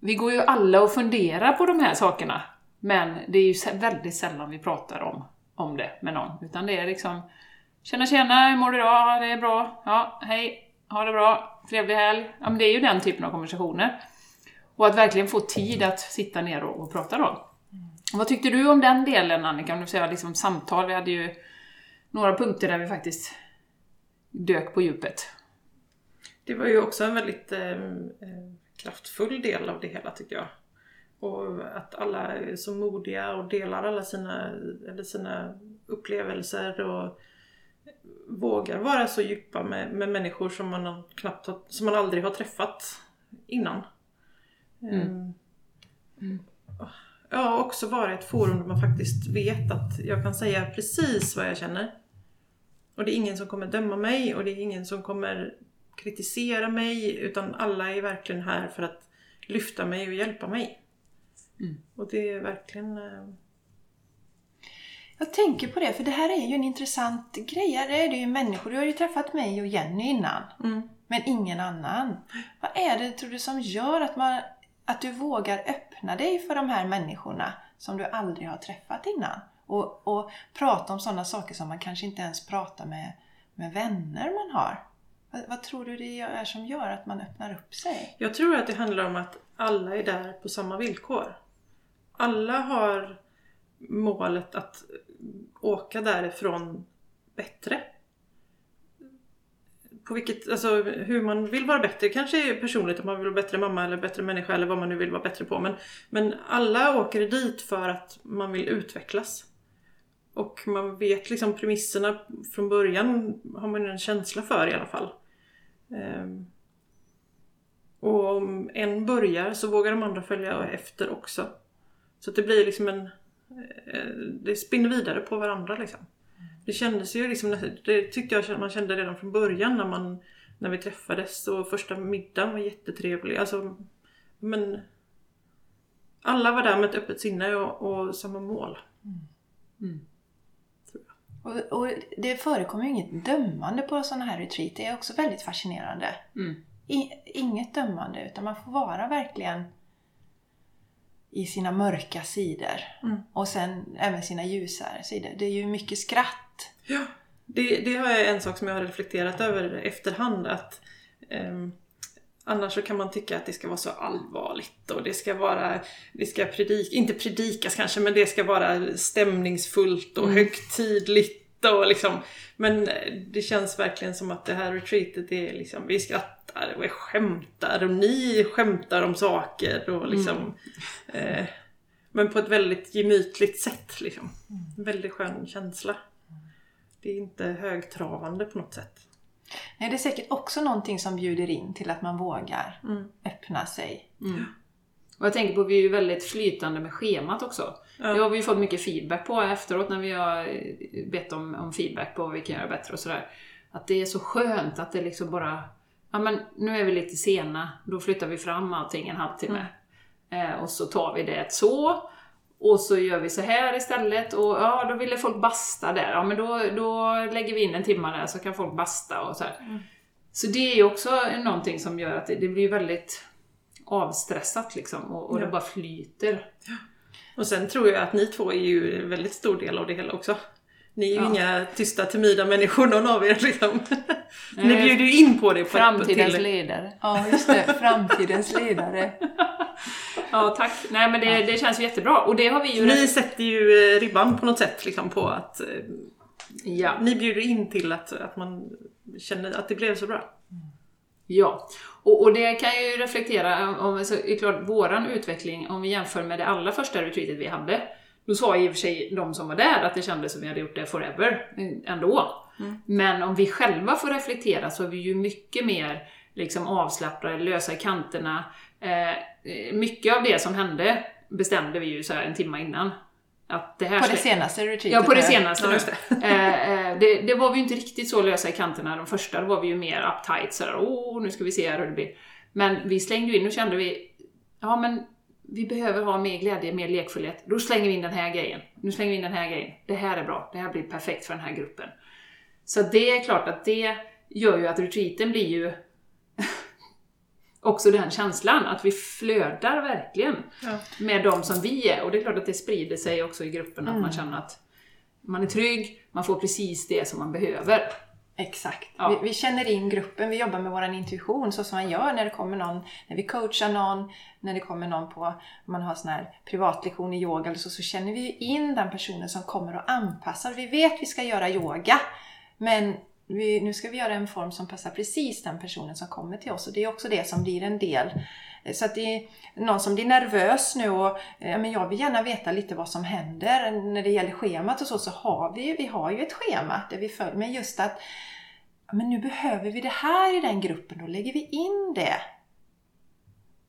vi går ju alla och funderar på de här sakerna, men det är ju väldigt sällan vi pratar om, om det med någon. Utan det är liksom Tjena tjena, hur mår du idag? Det är bra. Ja, hej. ha det bra, trevlig helg. Ja, men det är ju den typen av konversationer. Och att verkligen få tid att sitta ner och, och prata då. Vad tyckte du om den delen Annika? Om du säger liksom samtal, vi hade ju några punkter där vi faktiskt dök på djupet. Det var ju också en väldigt eh, eh, kraftfull del av det hela tycker jag. Och att alla är så modiga och delar alla sina, eller sina upplevelser och vågar vara så djupa med, med människor som man, knappt har, som man aldrig har träffat innan. Mm. Ehm, Ja, också vara ett forum där man faktiskt vet att jag kan säga precis vad jag känner. Och det är ingen som kommer döma mig och det är ingen som kommer kritisera mig utan alla är verkligen här för att lyfta mig och hjälpa mig. Mm. Och det är verkligen... eh, Jag tänker på det, för det här är ju en intressant grej. Här är det ju människor. Du har ju träffat mig och Jenny innan. Mm. Men ingen annan. Vad är det tror du som gör att, man, att du vågar öppna dig för de här människorna som du aldrig har träffat innan? Och, och prata om sådana saker som man kanske inte ens pratar med, med vänner man har. Vad, vad tror du det är som gör att man öppnar upp sig? Jag tror att det handlar om att alla är där på samma villkor. Alla har målet att åka därifrån bättre. På vilket, alltså hur man vill vara bättre kanske är personligt, om man vill vara bättre mamma eller bättre människa eller vad man nu vill vara bättre på. Men, men alla åker dit för att man vill utvecklas. Och man vet liksom premisserna från början har man en känsla för i alla fall. Ehm, och om en börjar så vågar de andra följa efter också. Så det blir liksom en... eh, Det spinner vidare på varandra liksom. Det kändes ju liksom, det tyckte jag man kände redan från början när man när vi träffades och första middagen var jättetrevlig. Alltså, men alla var där med ett öppet sinne och, och samma mål. Och, och det förekommer ju inget dömande på sådana här retreat. Det är också väldigt fascinerande. Mm. I, inget dömande, utan man får vara verkligen i sina mörka sidor. Mm. Och sen även sina ljusare sidor. Det är ju mycket skratt. Ja, det, det jag en sak som jag har reflekterat över efterhand att ehm, Annars så kan man tycka att det ska vara så allvarligt och det ska vara, det ska predika, inte predikas kanske, men det ska vara stämningsfullt och högtidligt och liksom. Men det känns verkligen som att det här retreatet är liksom, vi skrattar och vi skämtar och ni skämtar om saker och liksom. Eh, men på ett väldigt gemytligt sätt liksom. En väldigt skön känsla. Det är inte högtravande på något sätt. Nej, det är säkert också någonting som bjuder in till att man vågar öppna sig. Och jag tänker på att vi är ju väldigt flytande med schemat också. Ja. Det har vi ju fått mycket feedback på efteråt när vi har eh, bett om, om feedback på vad vi kan göra bättre och sådär. Att det är så skönt att det liksom bara... Ja men nu är vi lite sena, då flyttar vi fram allting en halvtimme. Eh, och så tar vi det så. Och så gör vi så här istället och ja, då ville folk basta där. Ja men då, då lägger vi in en timme där så kan folk basta och så här. Så det är ju också någonting som gör att det, det blir väldigt avstressat liksom och, och det Ja. bara flyter. Och sen tror jag att ni två är ju en väldigt stor del av det hela också. Ni är ju Ja. inga tysta, timida människor någon av er liksom. Ni bjuder ju in på det. På Framtidens till- ledare. Ja, just det. Framtidens ledare. Ja, tack. Nej men det, det känns ju jättebra. Och det har vi ju... Ni sätter ju eh, ribban på något sätt liksom på att eh, Ja. ni bjuder in till att, att man känner att det blev så bra. Ja, och, och det kan jag ju reflektera om, så är klart, våran utveckling, om vi jämför med det allra första retreatet vi hade, då sa i och för sig de som var där att det kändes som vi hade gjort det forever, eh, ändå. Men om vi själva får reflektera så är vi ju mycket mer liksom avslappnade, lösa i kanterna. Eh, eh, mycket av det som hände bestämde vi ju så en timme innan. Att det här På det senaste retreatet. Ja, på det senaste just Eh, eh, det, det var vi ju inte riktigt så lösa i kanterna de första, då var vi ju mer uptight sådär, åh nu ska vi se här hur det blir. Men vi slängde ju in och kände vi, ja men vi behöver ha mer glädje, mer lekfullhet. Då slänger vi in den här grejen. Nu slänger vi in den här grejen. Det här är bra, det här blir perfekt för den här gruppen. Så det är klart att det gör ju att retreaten blir ju också den känslan, att vi flödar verkligen Ja. med de som vi är. Och det är klart att det sprider sig också i gruppen, att man känner att man är trygg, man får precis det som man behöver. Exakt. Ja. Vi, vi känner in gruppen, vi jobbar med vår intuition så som man gör när det kommer någon, när vi coachar någon, när det kommer någon på, man har sån här privatlektion i yoga eller så, så känner vi in den personen som kommer och anpassar. Vi vet att vi ska göra yoga, men vi, nu ska vi göra en form som passar precis den personen som kommer till oss och det är också det som blir en del. Så att det är någon som blir nervös nu och ja, men jag vill gärna veta lite vad som händer. När det gäller schemat och så, så har vi, vi har ju ett schema där vi följer. Men just att ja, men nu behöver vi det här i den gruppen, då lägger vi in det.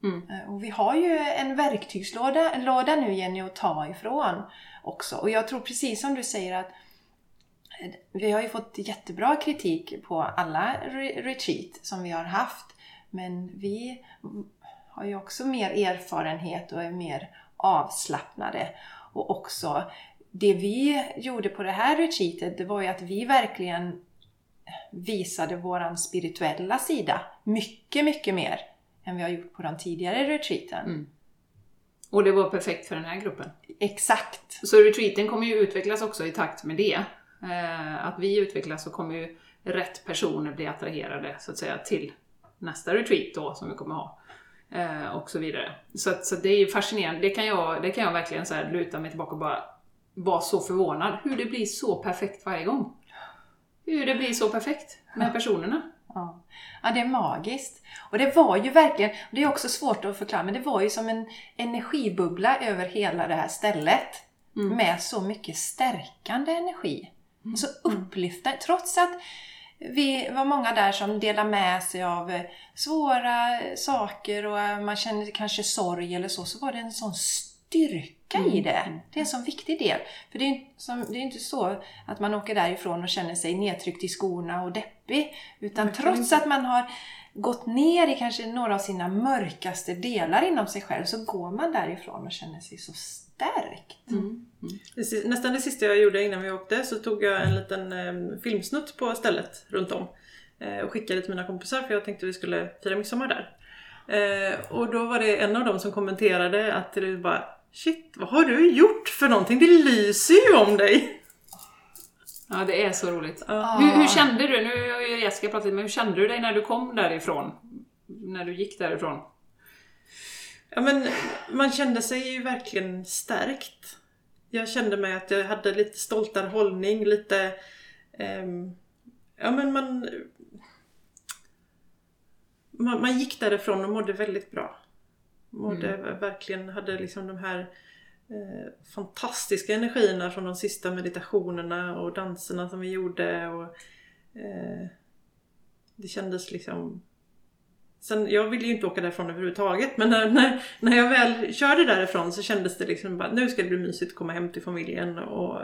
Mm. Eh, Och vi har ju en verktygslåda låda nu Jenny att ta ifrån också. Och jag tror precis som du säger att eh, vi har ju fått jättebra kritik på alla re- retreat som vi har haft. Men vi har ju också mer erfarenhet och är mer avslappnade. Och också det vi gjorde på det här retreatet, det var ju att vi verkligen visade våran spirituella sida mycket, mycket mer än vi har gjort på de tidigare retreaten. Mm. Och det var perfekt för den här gruppen. Exakt. Så retreaten kommer ju utvecklas också i takt med det. Eh, att vi utvecklas så kommer ju rätt personer bli attraherade så att säga till nästa retreat då som vi kommer ha. Eh, och så vidare. Så, så det är ju fascinerande. Det kan jag, det kan jag verkligen så här luta mig tillbaka och bara vara så förvånad. Hur det blir så perfekt varje gång. Hur det blir så perfekt med personerna. Ja. ja, det är magiskt. Och det var ju verkligen, det är också svårt att förklara, men det var ju som en energibubbla över hela det här stället. Mm. Med så mycket stärkande energi. Och så upplyftande. Trots att vi var många där som delade med sig av eh, svåra saker och eh, man kände kanske sorg eller så, så var det en sån styrka i det. Det är en sån viktig del. För det är ju som, det är ju inte så att man åker därifrån och känner sig nedtryckt i skorna och deppig. Utan trots att man har gått ner i kanske några av sina mörkaste delar inom sig själv så går man därifrån och känner sig så stärkt. Det si- Nästan det sista jag gjorde innan vi åkte så tog jag en liten eh, filmsnutt på stället runt om. Eh, och skickade till mina kompisar för jag tänkte vi skulle fira midsommar där. Eh, och då var det en av dem som kommenterade att det bara Shit, vad har du gjort för någonting? Det lyser ju om dig! Ja, det är så roligt. Ja. Hur, hur kände du, nu har ju Jessica pratat men hur kände du dig när du kom därifrån? När du gick därifrån? Ja men man kände sig ju verkligen stärkt. Jag kände mig att jag hade lite stoltare hållning, lite... ehm, ja men man, man... Man gick därifrån och mådde väldigt bra. Mådde verkligen, hade liksom de här eh, fantastiska energierna från de sista meditationerna och danserna som vi gjorde. Och, eh, det kändes liksom Sen, jag ville ju inte åka därifrån överhuvudtaget men när, när, när jag väl körde därifrån så kändes det liksom bara nu ska det bli mysigt att komma hem till familjen och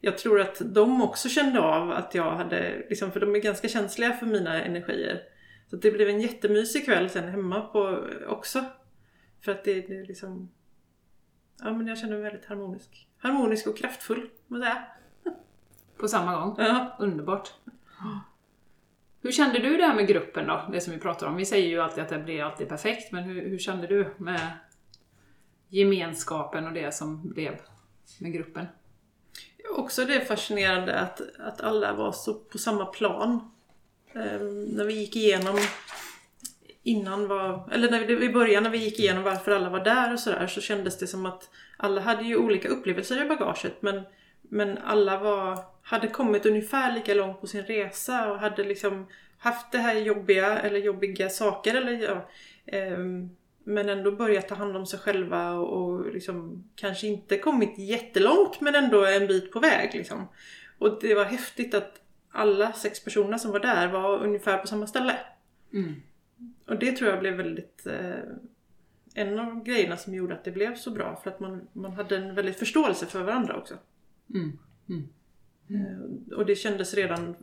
jag tror att de också kände av att jag hade, liksom, för de är ganska känsliga för mina energier. Så det blev en jättemysig kväll sen hemma på också. För att det, det liksom, ja men jag kände mig väldigt harmonisk. Harmonisk och kraftfull, jag säga. På samma gång? Ja. Underbart. Hur kände du det här med gruppen då? Det som vi pratar om. Vi säger ju alltid att det blir alltid perfekt, men hur, hur kände du med gemenskapen och det som blev med gruppen? Också det fascinerande att, att alla var så på samma plan. Ehm, när vi gick igenom innan var, eller när vi, i början när vi gick igenom varför alla var där och sådär så kändes det som att alla hade ju olika upplevelser i bagaget men, men alla var, hade kommit ungefär lika långt på sin resa och hade liksom haft det här jobbiga eller jobbiga saker eller ja, ehm, men ändå börjat ta hand om sig själva och, och liksom kanske inte kommit jättelångt men ändå en bit på väg liksom. Och det var häftigt att alla sex personer som var där var ungefär på samma ställe. Mm. Och det tror jag blev väldigt eh, en av grejerna som gjorde att det blev så bra för att man, man hade en väldigt förståelse för varandra också. Mm. Mm. Eh, och det kändes redan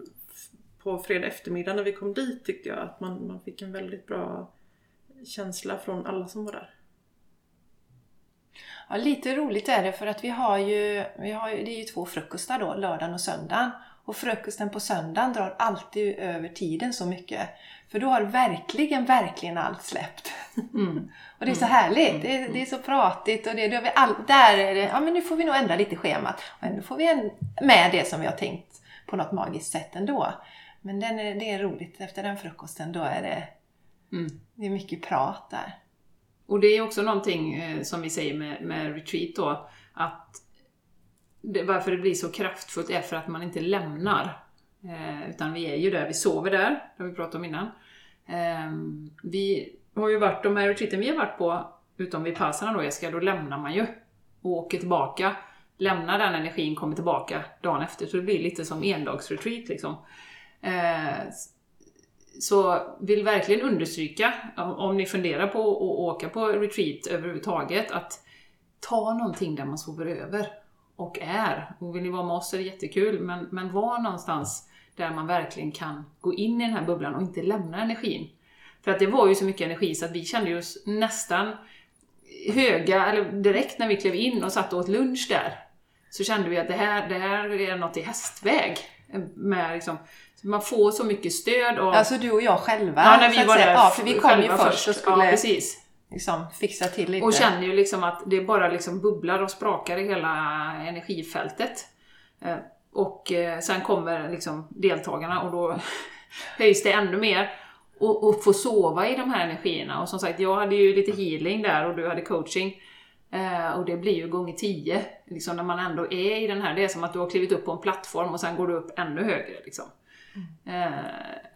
på fredag eftermiddag när vi kom dit tyckte jag att man, man fick en väldigt bra känsla från alla som var där. Ja, lite roligt är det för att vi har ju, vi har ju, det är ju två frukostar då, lördagen och söndagen. Och frukosten på söndagen drar alltid över tiden så mycket. För då har verkligen, verkligen allt släppt. Mm. Och det är så härligt. Det är, det är så pratigt och det, det har vi all, där är det, ja men nu får vi nog ändra lite schemat. Och ändå får vi en, med det som vi har tänkt på något magiskt sätt ändå. Men den är, det är roligt. Efter den frukosten då är det, Mm. det är mycket prat där. Och det är också någonting eh, som vi säger med, med retreat då, att det, varför det blir så kraftfullt är för att man inte lämnar. Eh, utan vi är ju där, vi sover där, det har vi pratat om innan. Eh, vi har ju varit, de här retreaten vi har varit på, utom vid passarna då Jessica, då lämnar man ju och åker tillbaka. Lämnar den energin, kommer tillbaka dagen efter. Så det blir lite som endagsretreat liksom. Eh, så vill verkligen understryka, om ni funderar på att åka på retreat överhuvudtaget, att ta någonting där man sover över och är. Och vill ni vara med oss är det jättekul, men, men var någonstans där man verkligen kan gå in i den här bubblan och inte lämna energin. För att det var ju så mycket energi så att vi kände oss nästan höga, eller direkt när vi klev in och satt och åt lunch där, så kände vi att det här, det här är något i hästväg. Med liksom, så man får så mycket stöd av... Alltså du och jag själva. ja, när så vi var där Ja, för vi kom ju först och skulle Ja, precis. Liksom fixa till lite. Och känner ju liksom att det bara liksom bubblar och sprakar i hela energifältet. Eh, Och eh, sen kommer liksom deltagarna och då höjs det ännu mer. Och, och få sova i de här energierna. Och som sagt, jag hade ju lite healing där och du hade coaching. Eh, och det blir ju gånger tio. Liksom när man ändå är i den här, det är som att du har klivit upp på en plattform och sen går du upp ännu högre. Liksom. Eh,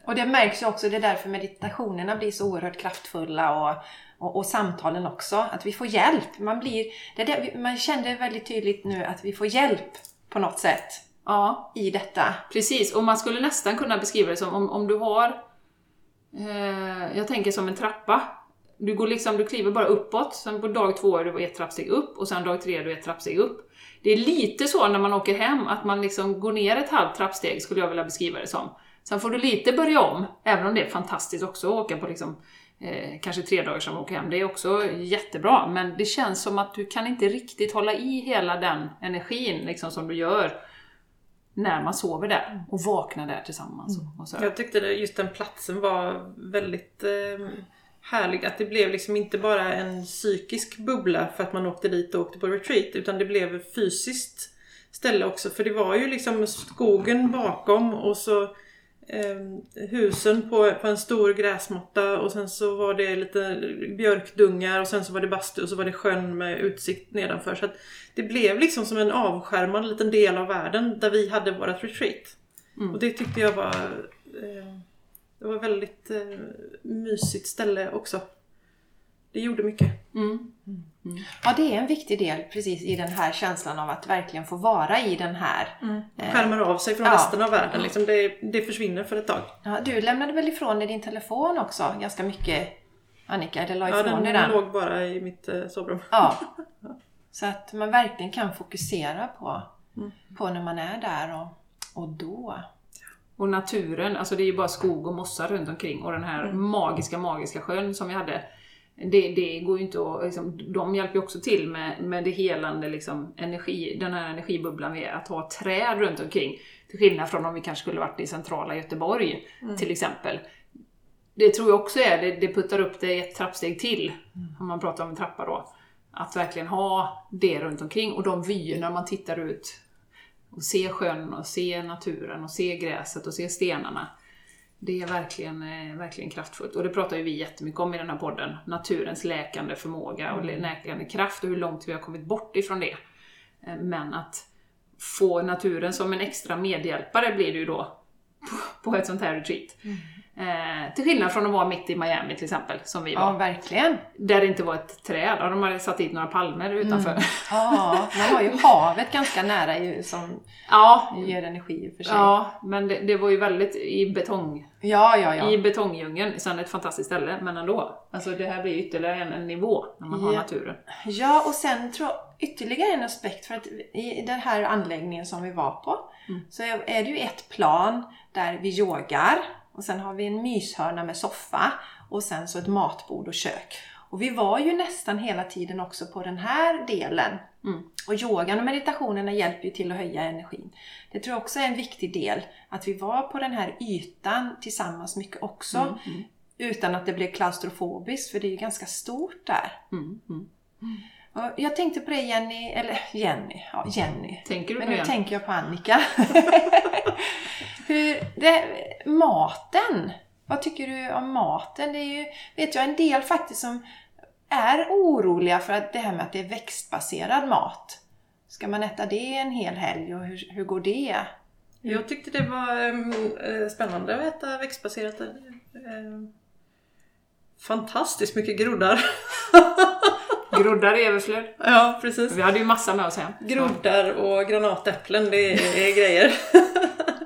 Och det märks ju också, det är därför meditationerna blir så oerhört kraftfulla och, och, och samtalen också. Att vi får hjälp. Man, blir, det det, man kände väldigt tydligt nu att vi får hjälp på något sätt ja, i detta. Precis, och man skulle nästan kunna beskriva det som om, om du har, eh, jag tänker som en trappa. Du, går liksom, du kliver bara uppåt, sen på dag två är du ett trappsteg upp och sen dag tre är du ett trappsteg upp. Det är lite så när man åker hem, att man liksom går ner ett halvt trappsteg, skulle jag vilja beskriva det som. Sen får du lite börja om, även om det är fantastiskt också att åka på liksom, eh, kanske tre dagar som åker hem. Det är också jättebra, men det känns som att du kan inte riktigt hålla i hela den energin liksom, som du gör när man sover där och vaknar där tillsammans. Och så. Jag tyckte det, just den platsen var väldigt eh, härlig. Att det blev liksom inte bara en psykisk bubbla för att man åkte dit och åkte på retreat. Utan det blev fysiskt ställe också. För det var ju liksom skogen bakom och så husen på, på en stor gräsmatta och sen så var det lite björkdungar och sen så var det bastu och så var det sjön med utsikt nedanför. Så det blev liksom som en avskärmad liten del av världen där vi hade vårat retreat. Och det tyckte jag var eh, Det var väldigt eh, mysigt ställe också. Det gjorde mycket. Mm. Ja, det är en viktig del precis i den här känslan av att verkligen få vara i den här. Skärmar av sig från Ja. resten av världen. Liksom det, det försvinner för ett tag. Ja, du lämnade väl ifrån dig din telefon också ganska mycket Annika? Eller la Ja, ifrån dig den den? låg bara i mitt eh, sovrum. Ja. Så att man verkligen kan fokusera på, Mm. på när man är där och, och då. Och naturen, alltså det är ju bara skog och mossar runt omkring och den här magiska, magiska sjön som vi hade. Det, det går ju inte att, liksom, de hjälper ju också till med, med det helande liksom, energi, den här energibubblan vi är, att ha träd runt omkring. Till skillnad från om vi kanske skulle varit i centrala Göteborg till exempel. Det tror jag också är, det, det puttar upp det ett trappsteg till, om man pratar om en trappa då. Att verkligen ha det runt omkring och de vyerna man tittar ut och se sjön och se naturen och se gräset och se stenarna. Det är verkligen, eh, verkligen kraftfullt. Och det pratar ju vi jättemycket om i den här podden. Naturens läkande förmåga och läkande kraft och hur långt vi har kommit bort ifrån det. Eh, Men att få naturen som en extra medhjälpare blir det ju då på ett sånt här retreat. Eh, till skillnad från att vara mitt i Miami till exempel, som vi var. Ja, verkligen. Där det inte var ett träd, ja, de hade satt dit några palmer utanför. Ja, man har ju havet ganska nära ju, som Ja, ger energi i och för sig. ja men det, det var ju väldigt i betong ja, ja. ja. i betongdjungeln. Sen ett fantastiskt ställe, men ändå. Alltså det här blir ytterligare en, en nivå när man har Ja. naturen. Ja, och sen tror jag ytterligare en aspekt för att i den här anläggningen som vi var på Mm. så är är det ju ett plan där vi yogar och sen har vi en myshörna med soffa och sen så ett matbord och kök. Och vi var ju nästan hela tiden också på den här delen. Mm. Och yogan och meditationerna hjälper ju till att höja energin. Det tror jag också är en viktig del. Att vi var på den här ytan tillsammans mycket också. Mm, Utan att det blev klaustrofobiskt, för det är ju ganska stort där. Jag tänkte på det Jenny, eller Jenny, ja Jenny. Tänker du Men nu igen? tänker jag på Annika. Hur, det, maten. Vad tycker du om maten? Det är ju, vet jag, en del faktiskt som är oroliga för att det här med att det är växtbaserad mat. Ska man äta det en hel helg och hur, hur går det? Jag tyckte det var eh, spännande att äta växtbaserat. Eh, fantastiskt mycket groddar. Groddar i överflöd. ja, precis. Vi hade ju massa med oss hem. Groddar och granatäpplen, det är, är grejer.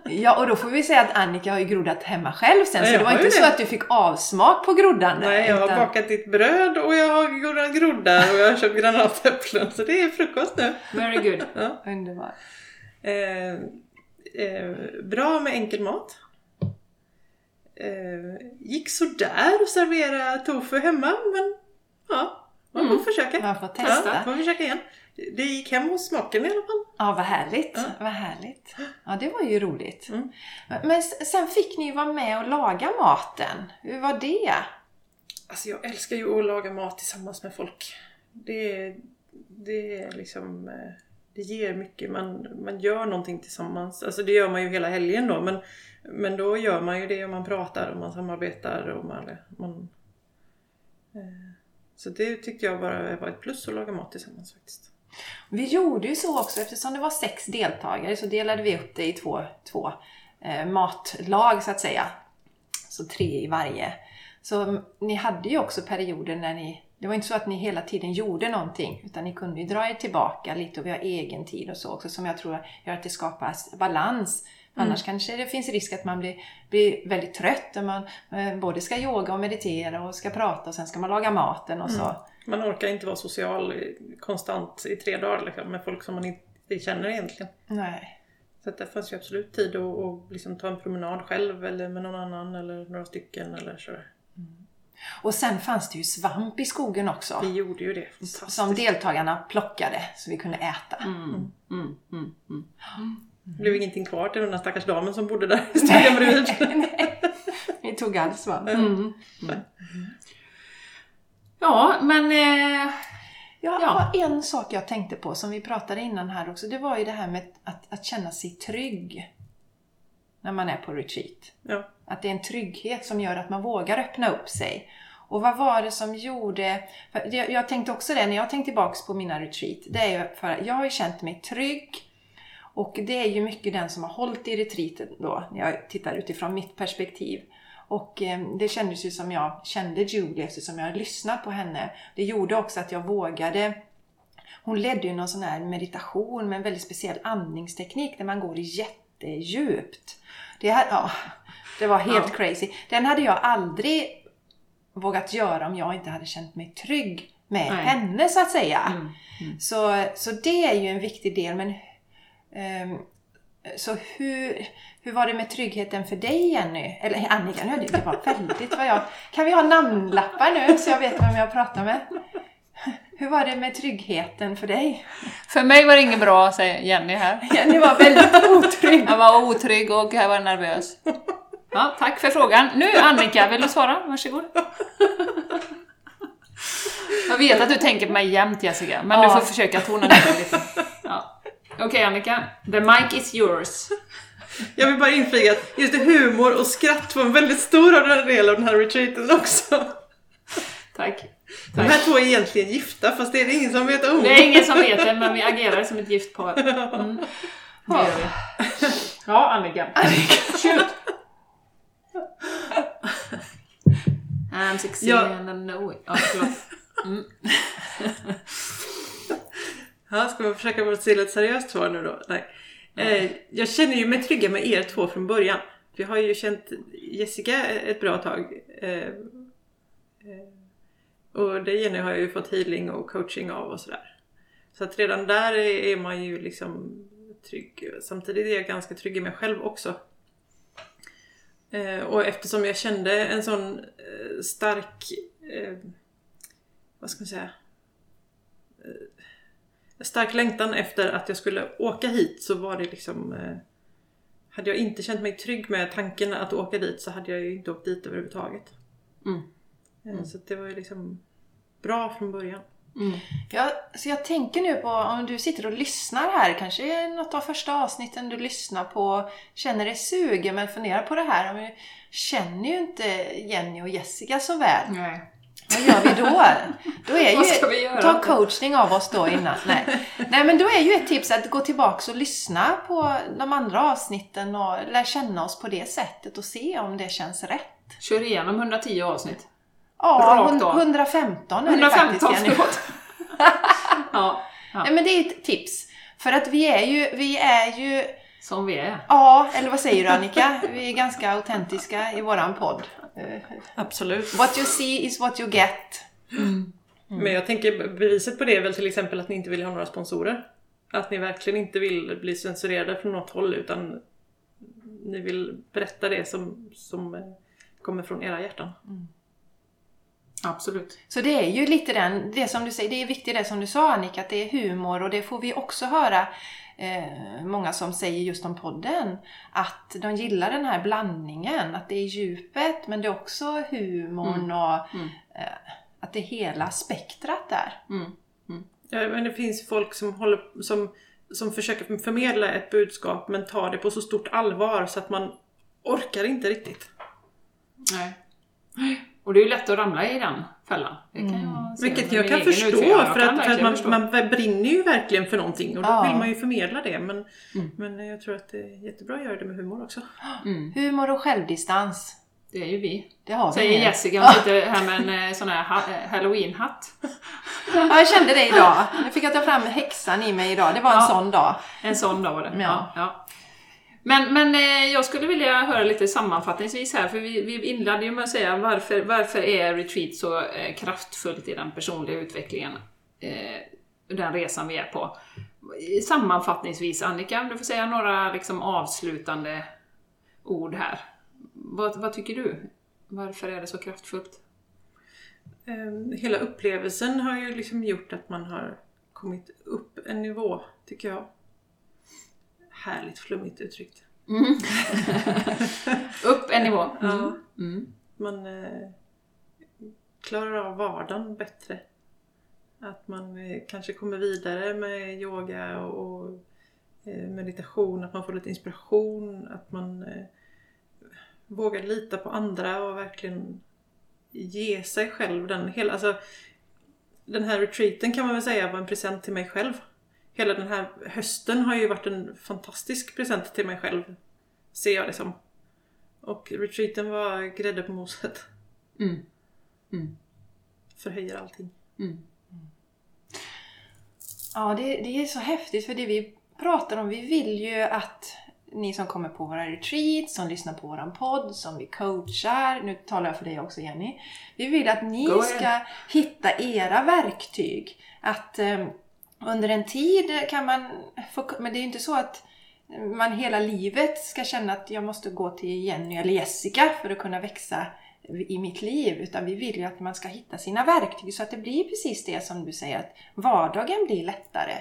Ja, och då får vi säga att Annika har ju groddat hemma själv sen, Ja, så jag det var inte ju så det. att du fick avsmak på groddande. Nej, jag har utan- bakat ditt bröd och jag har gjort groddar och jag har köpt granatäpplen. Så det är frukost nu. Very good. Ja. Underbart. Eh, eh, bra med enkel mat. Eh, gick sådär att servera tofu hemma, men ja, man får Mm. försöka. Man får Ja, testa. man får försöka igen. Det gick hem hos smaken i alla fall. Ja, vad härligt. Ja. Vad härligt. Ja, det var ju roligt. Mm. Men sen fick ni ju vara med och laga maten. Hur var det? Alltså jag älskar ju att laga mat tillsammans med folk. Det, det är liksom... eh, Det ger mycket. Man, man gör någonting tillsammans. Alltså det gör man ju hela helgen då. Men, men då gör man ju det och man pratar och man samarbetar och man... man eh, så det tyckte jag bara var ett plus att laga mat tillsammans faktiskt. Vi gjorde ju så också, eftersom det var sex deltagare så delade vi upp det i två, två eh, matlag så att säga. Så tre i varje. Så mm, ni hade ju också perioder när ni, det var inte så att ni hela tiden gjorde någonting, utan ni kunde ju dra er tillbaka lite och vi har egen tid och så också, som jag tror gör att det skapas balans. Annars kanske det finns risk att man blir, blir väldigt trött om man eh, både ska yoga och meditera och ska prata och sen ska man laga maten och så. Man orkar inte vara social konstant i tre dagar liksom, med folk som man inte känner egentligen. Nej. Så att det fanns ju absolut tid att, att liksom ta en promenad själv eller med någon annan eller några stycken eller så. Och sen fanns det ju svamp i skogen också. Vi gjorde ju det. Fantastiskt. Som deltagarna plockade så vi kunde äta. Mm, mm, mm, mm. Det blev ingenting kvar till den där stackars damen som bodde där i stugan bredvid. Vi tog all svamp. Mm. Ja, men... Eh, Jag Ja. har en sak jag tänkte på som vi pratade innan här också. Det var ju det här med att, att känna sig trygg när man är på retreat. Ja. Att det är en trygghet som gör att man vågar öppna upp sig. Och vad var det som gjorde... För jag, jag tänkte också det när jag tänkte tillbaks på mina retreat. Det är ju för att jag har ju känt mig trygg. Och det är ju mycket den som har hållit i retreaten då, när jag tittar utifrån mitt perspektiv. Och eh, det kändes ju som jag kände Julie eftersom jag lyssnat på henne. Det gjorde också att jag vågade hon ledde ju någon sån här meditation med en väldigt speciell andningsteknik där man går jättedjupt. Det, här, ja, det var helt Ja. crazy. Den hade jag aldrig vågat göra om jag inte hade känt mig trygg med Nej. henne så att säga. Mm, mm. Så, så det är ju en viktig del. Men, så hur, hur var det med tryggheten för dig Jenny? Eller Annika, nu det var väldigt vad jag... Kan vi ha namnlappar nu så jag vet vem jag pratar med? Hur var det med tryggheten för dig? för mig var det inget bra, säger Jenny här. Jenny var väldigt otrygg. Jag var otrygg och jag var nervös. Ja, tack för frågan. Nu Annika, vill du svara? Varsågod. Jag vet att du tänker på mig jämt Jessica, men du Ja. får försöka tona ner det lite. Ja. Okej Annika, the mic is yours. Jag vill bara inflika att just det, humor och skratt var en väldigt stor del av den här retreaten också. Tack. De här två är egentligen gifta fast det är det ingen som vet om. Det är ingen som vet det, men vi agerar som ett gift par. Mm. Det gör vi. Ja, Annika. Shoot! I'm succeeding Ja. and I know it. Ja. Mm. Ja, ska man försöka vara till ett seriöst svar nu då? Nej. Eh, jag känner ju mig trygga med er två från början. Vi har ju känt Jessica ett bra tag. Eh, eh, och det Jenny har jag ju fått healing och coaching av och sådär. Så att redan där är man ju liksom trygg. Samtidigt är jag ganska trygg i mig själv också. Och eftersom jag kände en sån stark, vad ska man säga, stark längtan efter att jag skulle åka hit så var det liksom eh, Hade jag inte känt mig trygg med tanken att åka dit så hade jag ju inte åkt dit överhuvudtaget. Mm. Eh, Så det var ju liksom bra från början. Mm. Ja, så jag tänker nu på om du sitter och lyssnar här, kanske är något av första avsnitten du lyssnar på, känner dig sugen men funderar på det här. Men känner ju inte Jenny och Jessica så väl. Nej. Vad gör vi då? då är Vad ska ju, vi göra? Ta coachning av oss då innan. Nej. Nej men då är ju ett tips att gå tillbaks och lyssna på de andra avsnitten och lära känna oss på det sättet och se om det känns rätt. Kör igenom 110 avsnitt. Ja, Rakt hund- av. 115 är det 115, faktiskt Jenny. förlåt. ja, ja, Nej men det är ett tips. För att vi är ju, vi är ju, som vi är. ja, eller vad säger du Annika? Vi är ganska autentiska i våran podd. Absolut. What you see is what you get. Men jag tänker beviset på det är väl till exempel att ni inte vill ha några sponsorer. Att ni verkligen inte vill bli censurerade från något håll utan ni vill berätta det som, som kommer från era hjärtan. Absolut. Så det är ju lite den, det som du säger, det är viktigt det som du sa Annika, att det är humor och det får vi också höra eh, många som säger just om podden. Att de gillar den här blandningen, att det är djupet men det är också humorn och Mm. eh, att det är hela spektrat där. Mm. Ja, men det finns folk som, håller, som, som försöker förmedla ett budskap men tar det på så stort allvar så att man orkar inte riktigt. Nej. Och det är ju lätt att ramla i den fällan. Det kan Mm. Vilket jag kan förstå. Jag för kan att, för att man, förstå. man brinner ju verkligen för någonting och då Ja. vill man ju förmedla det. Men, Mm. men jag tror att det är jättebra att göra det med humor också. Mm. Humor och självdistans, Det är ju vi. det har vi Säger med. Jessica, hon sitter här med en eh, sån här ha- eh, halloween-hatt. Ja, jag kände det idag. Nu fick jag ta fram häxan i mig idag. Det var en Ja. sån dag. En sån dag var det. Ja. Ja. Men, men eh, jag skulle vilja höra lite sammanfattningsvis här, för vi, vi inledde ju med att säga varför, varför är retreat så eh, kraftfullt i den personliga utvecklingen? Eh, den resan vi är på. Sammanfattningsvis, Annika, om du får säga några liksom, avslutande ord här. Vad, vad tycker du? Varför är det så kraftfullt? Ehm, hela upplevelsen har ju liksom gjort att man har kommit upp en nivå, tycker jag. Härligt flummigt uttryckt. Upp en nivå. Ja. Mm. Man eh, klarar av vardagen bättre. Att man eh, kanske kommer vidare med yoga och, och eh, meditation, att man får lite inspiration, att man eh, vågar lita på andra och verkligen ge sig själv den hela, alltså den här retreaten kan man väl säga var en present till mig själv. Hela den här hösten har ju varit en fantastisk present till mig själv. Ser jag det som. Och retreaten var grädde på moset. Mm. Mm. Förhöjer allting. Mm. Ja, det, det är så häftigt för det vi pratar om, vi vill ju att ni som kommer på våra retreats, som lyssnar på våran podd, som vi coachar, nu talar jag för dig också Jenny. Vi vill att ni ska hitta era verktyg. Att eh, under en tid kan man få, men det är ju inte så att man hela livet ska känna att jag måste gå till Jenny eller Jessica för att kunna växa i mitt liv. Utan vi vill ju att man ska hitta sina verktyg så att det blir precis det som du säger, att vardagen blir lättare.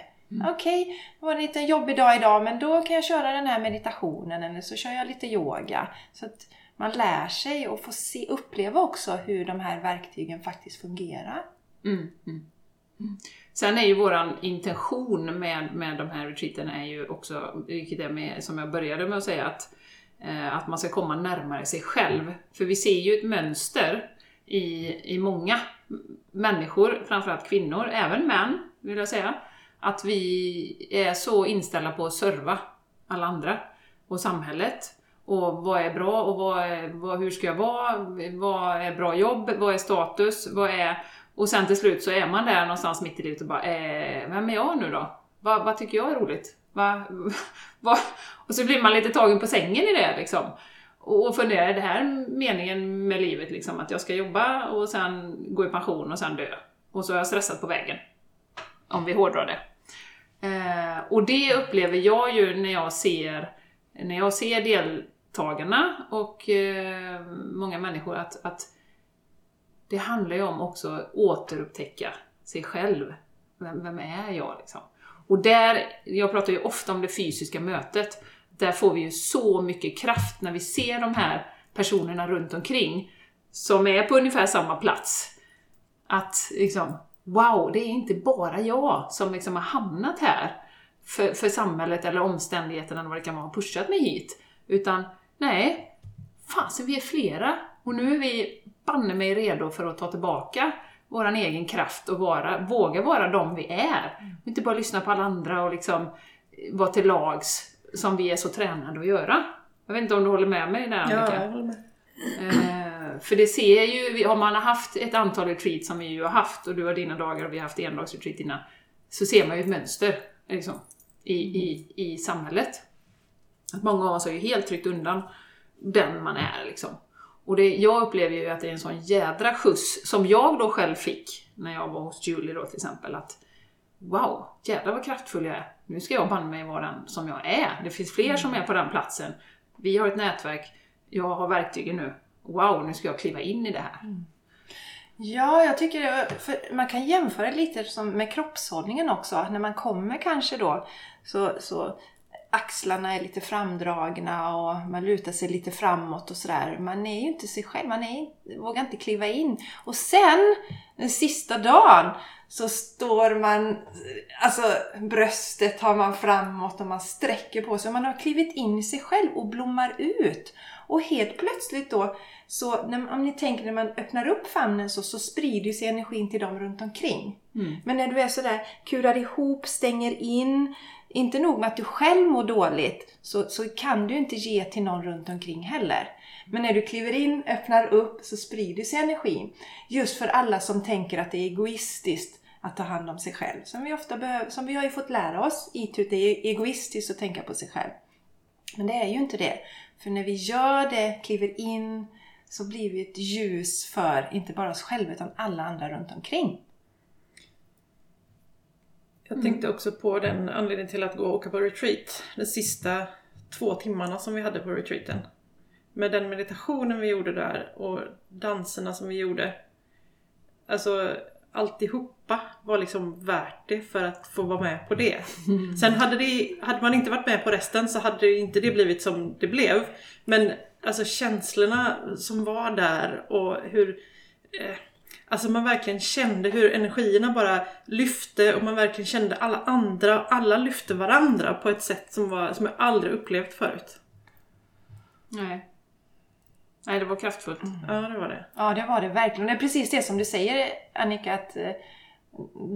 Okej, det var en liten jobbig dag idag men då kan jag köra den här meditationen eller så kör jag lite yoga. Så att man lär sig och får se, uppleva också hur de här verktygen faktiskt fungerar. Mm, mm. Sen är ju våran intention med, med de här retreaten är ju också, vilket är med, som jag började med att säga, att, eh, att man ska komma närmare sig själv. För vi ser ju ett mönster i, i många människor, framförallt kvinnor, även män vill jag säga, att vi är så inställda på att serva alla andra och samhället. Och vad är bra och vad är, vad, hur ska jag vara? Vad är bra jobb? Vad är status? Vad är... Och sen till slut så är man där någonstans mitt i livet och bara eh, Vem är jag nu då? Vad, vad tycker jag är roligt? Va, va? Och så blir man lite tagen på sängen i det liksom. Och funderar, är det här meningen med livet liksom? Att jag ska jobba och sen gå i pension och sen dö? Och så har jag stressat på vägen. Om vi hårdrar det. Eh, och det upplever jag ju när jag ser, när jag ser deltagarna och eh, många människor att, att det handlar ju om också att återupptäcka sig själv. Vem, vem är jag liksom? Och där, jag pratar ju ofta om det fysiska mötet, där får vi ju så mycket kraft när vi ser de här personerna runt omkring som är på ungefär samma plats. Att liksom, wow, det är inte bara jag som liksom har hamnat här för, för samhället eller omständigheterna eller vad det kan vara, pushat mig hit. Utan, nej, fasen vi är flera och nu är vi banne mig redo för att ta tillbaka våran egen kraft och vara, våga vara de vi är. Och inte bara lyssna på alla andra och liksom vara till lags som vi är så tränade att göra. Jag vet inte om du håller med mig där Annika? Ja, jag håller med. Eh, för det ser ju, om man har haft ett antal retreat som vi ju har haft och du har dina dagar och vi har haft endagsretreat innan, så ser man ju ett mönster liksom, i, i, i samhället. Att många av oss har ju helt tryckt undan den man är liksom. Och det, jag upplever ju att det är en sån jädra skjuts, som jag då själv fick när jag var hos Julie då till exempel, att Wow, jävlar vad kraftfull jag är. Nu ska jag banne mig vara den som jag är. Det finns fler som är på den platsen. Vi har ett nätverk, jag har verktygen nu. Wow, nu ska jag kliva in i det här. Ja, jag tycker det, man kan jämföra lite som med kroppshållningen också. När man kommer kanske då så, så axlarna är lite framdragna och man lutar sig lite framåt och sådär. Man är ju inte sig själv, man är, vågar inte kliva in. Och sen, den sista dagen, så står man, alltså bröstet har man framåt och man sträcker på sig. Man har klivit in i sig själv och blommar ut. Och helt plötsligt då, så när, om ni tänker när man öppnar upp famnen så, så sprider sig energin till dem runt omkring. Mm. Men när du är sådär, kurar ihop, stänger in, inte nog med att du själv mår dåligt, så, så kan du inte ge till någon runt omkring heller. Men när du kliver in, öppnar upp, så sprider sig energin. Just för alla som tänker att det är egoistiskt att ta hand om sig själv. Som vi ofta behöver, som vi har ju fått lära oss i att det är egoistiskt att tänka på sig själv. Men det är ju inte det. För när vi gör det, kliver in, så blir vi ett ljus för inte bara oss själva utan alla andra runt omkring. Jag tänkte också på den anledningen till att gå och åka på retreat. De sista två timmarna som vi hade på retreaten. Med den meditationen vi gjorde där och danserna som vi gjorde. Alltså alltihopa var liksom värt det för att få vara med på det. Sen hade, det, hade man inte varit med på resten så hade det inte det blivit som det blev. Men alltså känslorna som var där och hur eh, Alltså man verkligen kände hur energierna bara lyfte och man verkligen kände alla andra och alla lyfte varandra på ett sätt som, var, som jag aldrig upplevt förut. Nej. Nej, det var kraftfullt. Ja, det var det. Ja, det var det verkligen. Det är precis det som du säger Annika, att eh,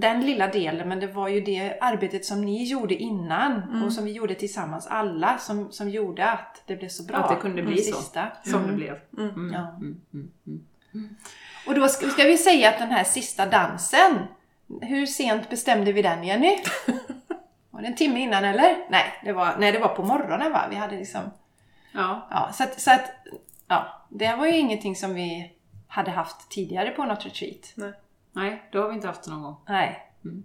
den lilla delen, men det var ju det arbetet som ni gjorde innan och som vi gjorde tillsammans alla som, som gjorde att det blev så bra. Att det kunde bli den så. Sista. Som det blev. Mm. Ja. Mm. Mm. Mm. Och då ska, ska vi säga att den här sista dansen, hur sent bestämde vi den Jenny? Var det en timme innan eller? Nej, det var, nej, det var på morgonen va? Vi hade liksom... Ja. Ja, så att, så att ja, det var ju ingenting som vi hade haft tidigare på något retreat. Nej. Nej, det har vi inte haft någon gång. Nej. Mm.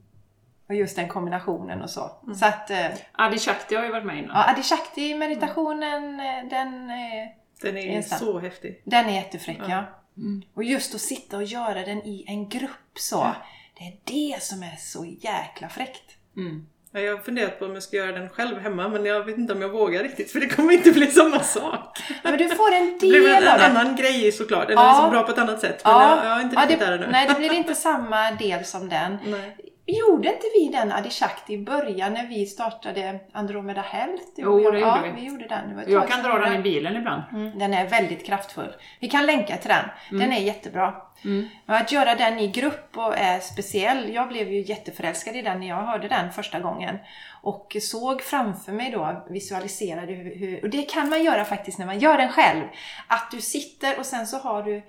Och just den kombinationen och så. Så att, eh, Adi Shakti har ju varit med innan. ja, Adishakti meditationen, eh, den, eh, Den är Insta. så häftig. den är jättefräck Ja. ja. Och just att sitta och göra den i en grupp så. Det är det som är så jäkla fräckt. Mm. Ja, Jag har funderat på om jag ska göra den själv hemma men jag vet inte om jag vågar riktigt för det kommer inte bli samma sak. Men du får en Det blir del en det. annan grej såklart. Den Ja. är liksom bra på ett annat sätt. Men jag, jag har inte ja, riktigt det, där ännu. Nej, det blir inte samma del som den. Nej. Gjorde inte vi den Adishakti i början när vi startade Andromeda Health? Jo, det gjorde ja, vi. vi gjorde den. Jag kan dra den i bilen ibland. Mm, den är väldigt kraftfull. Vi kan länka till den. Den är jättebra. Mm. Att göra den i grupp och är speciell. Jag blev ju jätteförälskad i den när jag hörde den första gången. Och såg framför mig då, visualiserade hur, hur... Och det kan man göra faktiskt när man gör den själv. Att du sitter och sen så har du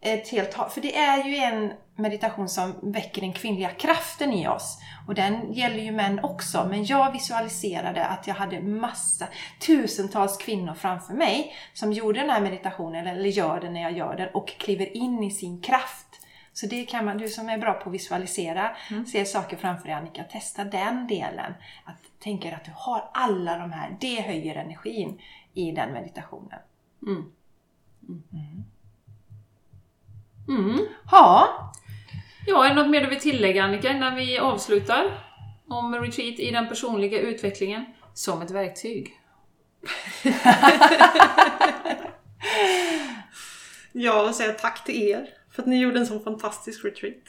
ett helt... För det är ju en meditation som väcker den kvinnliga kraften i oss. Och den gäller ju män också. Men jag visualiserade att jag hade massa, tusentals kvinnor framför mig som gjorde den här meditationen, eller gör den när jag gör den, och kliver in i sin kraft. Så det kan man, du som är bra på att visualisera, ser saker framför dig Annika, testa den delen. Att tänka att du har alla de här, det höjer energin i den meditationen. Mm. Mm. Ja, Ja, är det något mer du vill tillägga Annika innan vi avslutar? Om retreat i den personliga utvecklingen som ett verktyg. Jag vill säga tack till er för att ni gjorde en sån fantastisk retreat.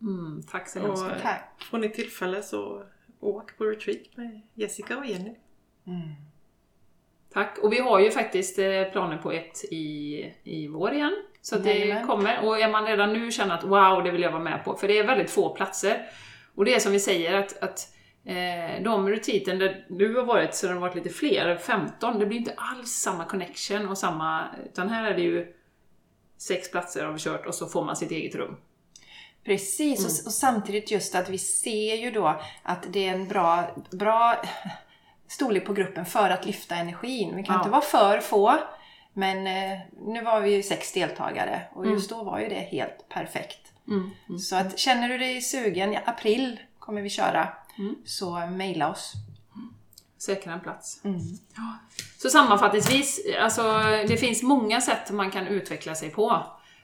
Mm, tack så hemskt Och mycket. Tack. får ni tillfälle så åk på retreat med Jessica och Jenny. Tack. Och vi har ju faktiskt eh, planer på ett i, i vår igen. Så att det Jajamän. kommer. Och är man redan nu känner att wow, det vill jag vara med på. För det är väldigt få platser. Och det är som vi säger att, att eh, de retreaten där du har varit så har det varit lite fler, 15, det blir inte alls samma connection och samma... Utan här är det ju sex platser har vi kört och så får man sitt eget rum. Precis, och, och samtidigt just att vi ser ju då att det är en bra, bra storlek på gruppen för att lyfta energin. Vi kan Ja. inte vara för få, men eh, nu var vi ju sex deltagare och just då var ju det helt perfekt. Mm. Så att känner du dig sugen, i april kommer vi köra, Mm. så mejla oss. Säkra en plats. Mm. Ja. Så sammanfattningsvis, alltså, det finns många sätt man kan utveckla sig på.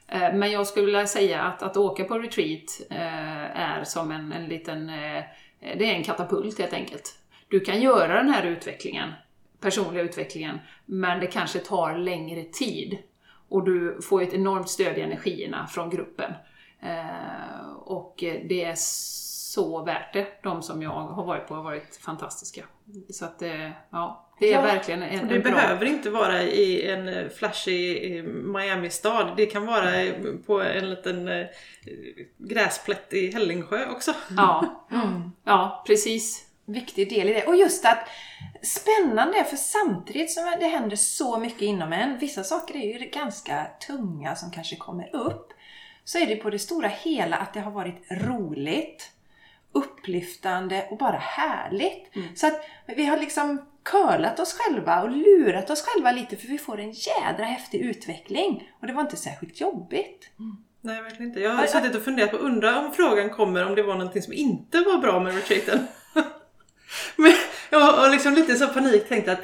Eh, Men jag skulle vilja säga att, att åka på retreat eh, är som en, en liten... eh, Det är en katapult helt enkelt. Du kan göra den här utvecklingen, personliga utvecklingen, men det kanske tar längre tid. Och du får ett enormt stöd i energierna från gruppen. Eh, Och det är så värt det. De som jag har varit på har varit fantastiska. Så att, eh, ja, det är Ja, verkligen en, Och det en bra... behöver inte vara i en eh, flashig eh, Miami-stad. Det kan vara på en liten eh, gräsplätt i Hällingsjö också. Ja, Mm. ja, precis. Viktig del i det. Och just att spännande, för samtidigt som det händer så mycket inom en, vissa saker är ju ganska tunga som kanske kommer upp, så är det på det stora hela att det har varit roligt, upplyftande och bara härligt. Så att vi har liksom curlat oss själva och lurat oss själva lite för vi får en jädra häftig utveckling. Och det var inte särskilt jobbigt. Nej, verkligen inte. Jag har suttit och funderat på, undrar om frågan kommer om det var någonting som inte var bra med retreaten. Men jag har liksom lite så panik tänkt att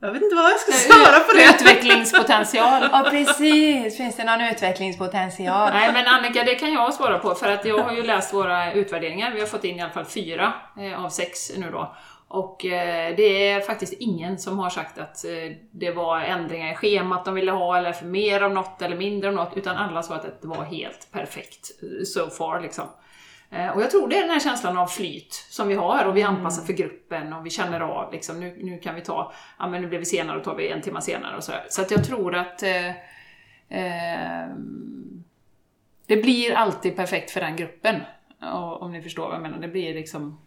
jag vet inte vad jag ska svara på det. Utvecklingspotential. Ja precis, finns det någon utvecklingspotential? Nej men Annika, det kan jag svara på för att jag har ju läst våra utvärderingar. Vi har fått in i alla fall fyra eh, av sex nu då. Och eh, det är faktiskt ingen som har sagt att eh, det var ändringar i schemat de ville ha eller för mer av något eller mindre av något. Utan alla sa att det var helt perfekt so far liksom. Eh, Och jag tror det är den här känslan av flyt som vi har och vi anpassar för gruppen och vi känner av liksom, nu, nu kan vi ta, ja men nu blev vi senare och tar vi en timme senare och så här. Så att jag tror att eh, eh, det blir alltid perfekt för den gruppen. Och, om ni förstår vad jag menar. Det blir liksom,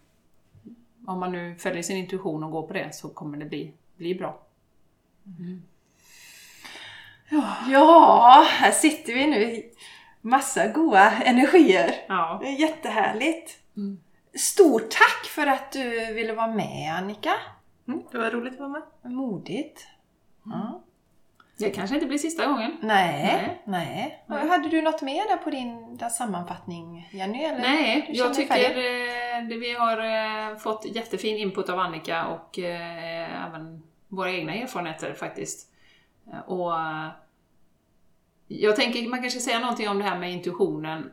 om man nu följer sin intuition och går på det så kommer det bli, bli bra. Ja, här sitter vi nu massa goda energier. Ja. Jättehärligt. Mm. Stort tack för att du ville vara med Annika. Mm, det var roligt att vara med. Modigt. Mm. Ja. Det kanske inte blir sista gången. Nej, nej. Och Hade du något mer där på din där sammanfattning Jenny? Eller? Nej, jag tycker eh, vi har eh, fått jättefin input av Annika och eh, även våra egna erfarenheter faktiskt. Eh, Och jag tänker man kanske säga någonting om det här med intuitionen.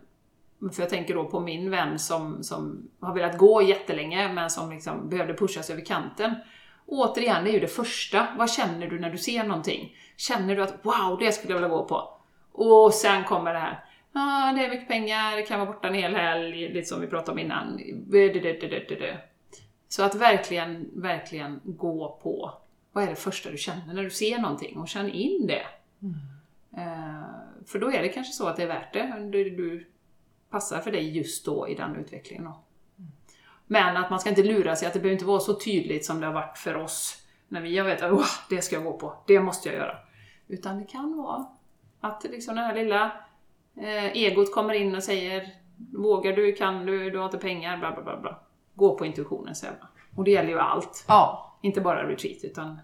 För jag tänker då på min vän som, som har velat gå jättelänge men som liksom behövde pushas över kanten. Återigen, det är ju det första. Vad känner du när du ser någonting? Känner du att wow, det skulle jag vilja gå på? Och sen kommer det här. Ja, ah, det är mycket pengar, det kan vara borta en hel helg, lite som vi pratade om innan. Så att verkligen, verkligen gå på vad är det första du känner när du ser någonting och känn in det. Mm för då är det kanske så att det är värt det. Du, du passar för dig just då i den utvecklingen. Då. Men att man ska inte lura sig, att det behöver inte vara så tydligt som det har varit för oss. När vi har vetat att "Åh, det ska jag gå på, det måste jag göra. Utan det kan vara att liksom det här lilla eh, egot kommer in och säger Vågar du, kan du, du har inte pengar, bla bla bla. bla. Gå på intuitionen säger man. Och det gäller ju allt. Ja. Inte bara retreat utan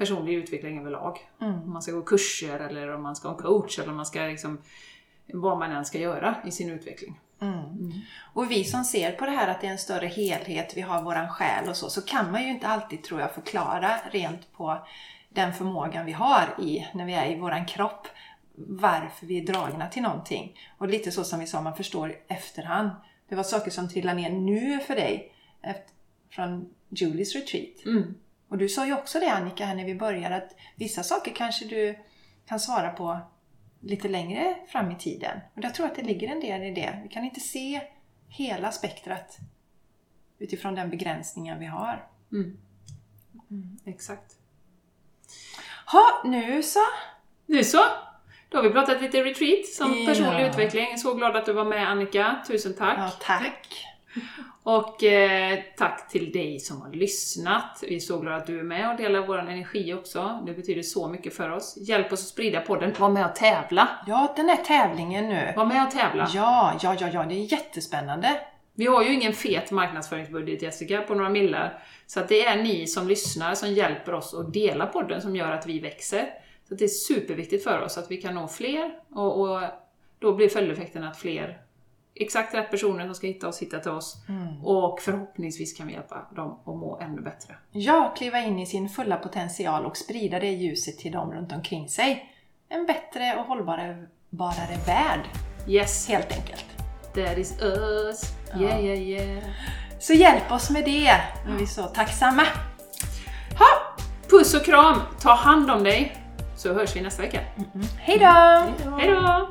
personlig utveckling överlag. Om man ska gå kurser eller om man ska ha en coach eller om man ska liksom, vad man än ska göra i sin utveckling. Och vi som ser på det här att det är en större helhet, vi har våran själ och så, så kan man ju inte alltid tror jag förklara rent på den förmågan vi har i, när vi är i våran kropp, varför vi är dragna till någonting. Och lite så som vi sa, man förstår efterhand. Det var saker som trillade ner nu för dig efter, från Julies retreat. Mm. Och du sa ju också det Annika här när vi började att vissa saker kanske du kan svara på lite längre fram i tiden. Och jag tror att det ligger en del i det. Vi kan inte se hela spektrat utifrån den begränsningen vi har. Mm. Exakt. Ha, nu så! Nu så! Då har vi pratat lite retreat som Ja. personlig utveckling. Så glad att du var med Annika. Tusen tack! Ja, tack! Och eh, tack till dig som har lyssnat. Vi är så glada att du är med och delar vår energi också. Det betyder så mycket för oss. Hjälp oss att sprida podden. Var med och tävla! Ja, den här tävlingen nu. Var med och tävla! Ja, ja, ja, ja, det är jättespännande. Vi har ju ingen fet marknadsföringsbudget Jessica på några millar. Så att det är ni som lyssnar som hjälper oss att dela podden som gör att vi växer. Så det är superviktigt för oss att vi kan nå fler och, och då blir följdeffekten att fler exakt rätt personer som ska hitta oss hittar till oss. Och förhoppningsvis kan vi hjälpa dem att må ännu bättre. Ja, kliva in i sin fulla potential och sprida det ljuset till dem runt omkring sig. En bättre och hållbarare barare värld, Yes, helt enkelt. that is us. Yeah, yeah, yeah. Så hjälp oss med det, är vi så tacksamma. Ha! Puss och kram! Ta hand om dig! Så hörs vi nästa vecka. Hej då! Hej då!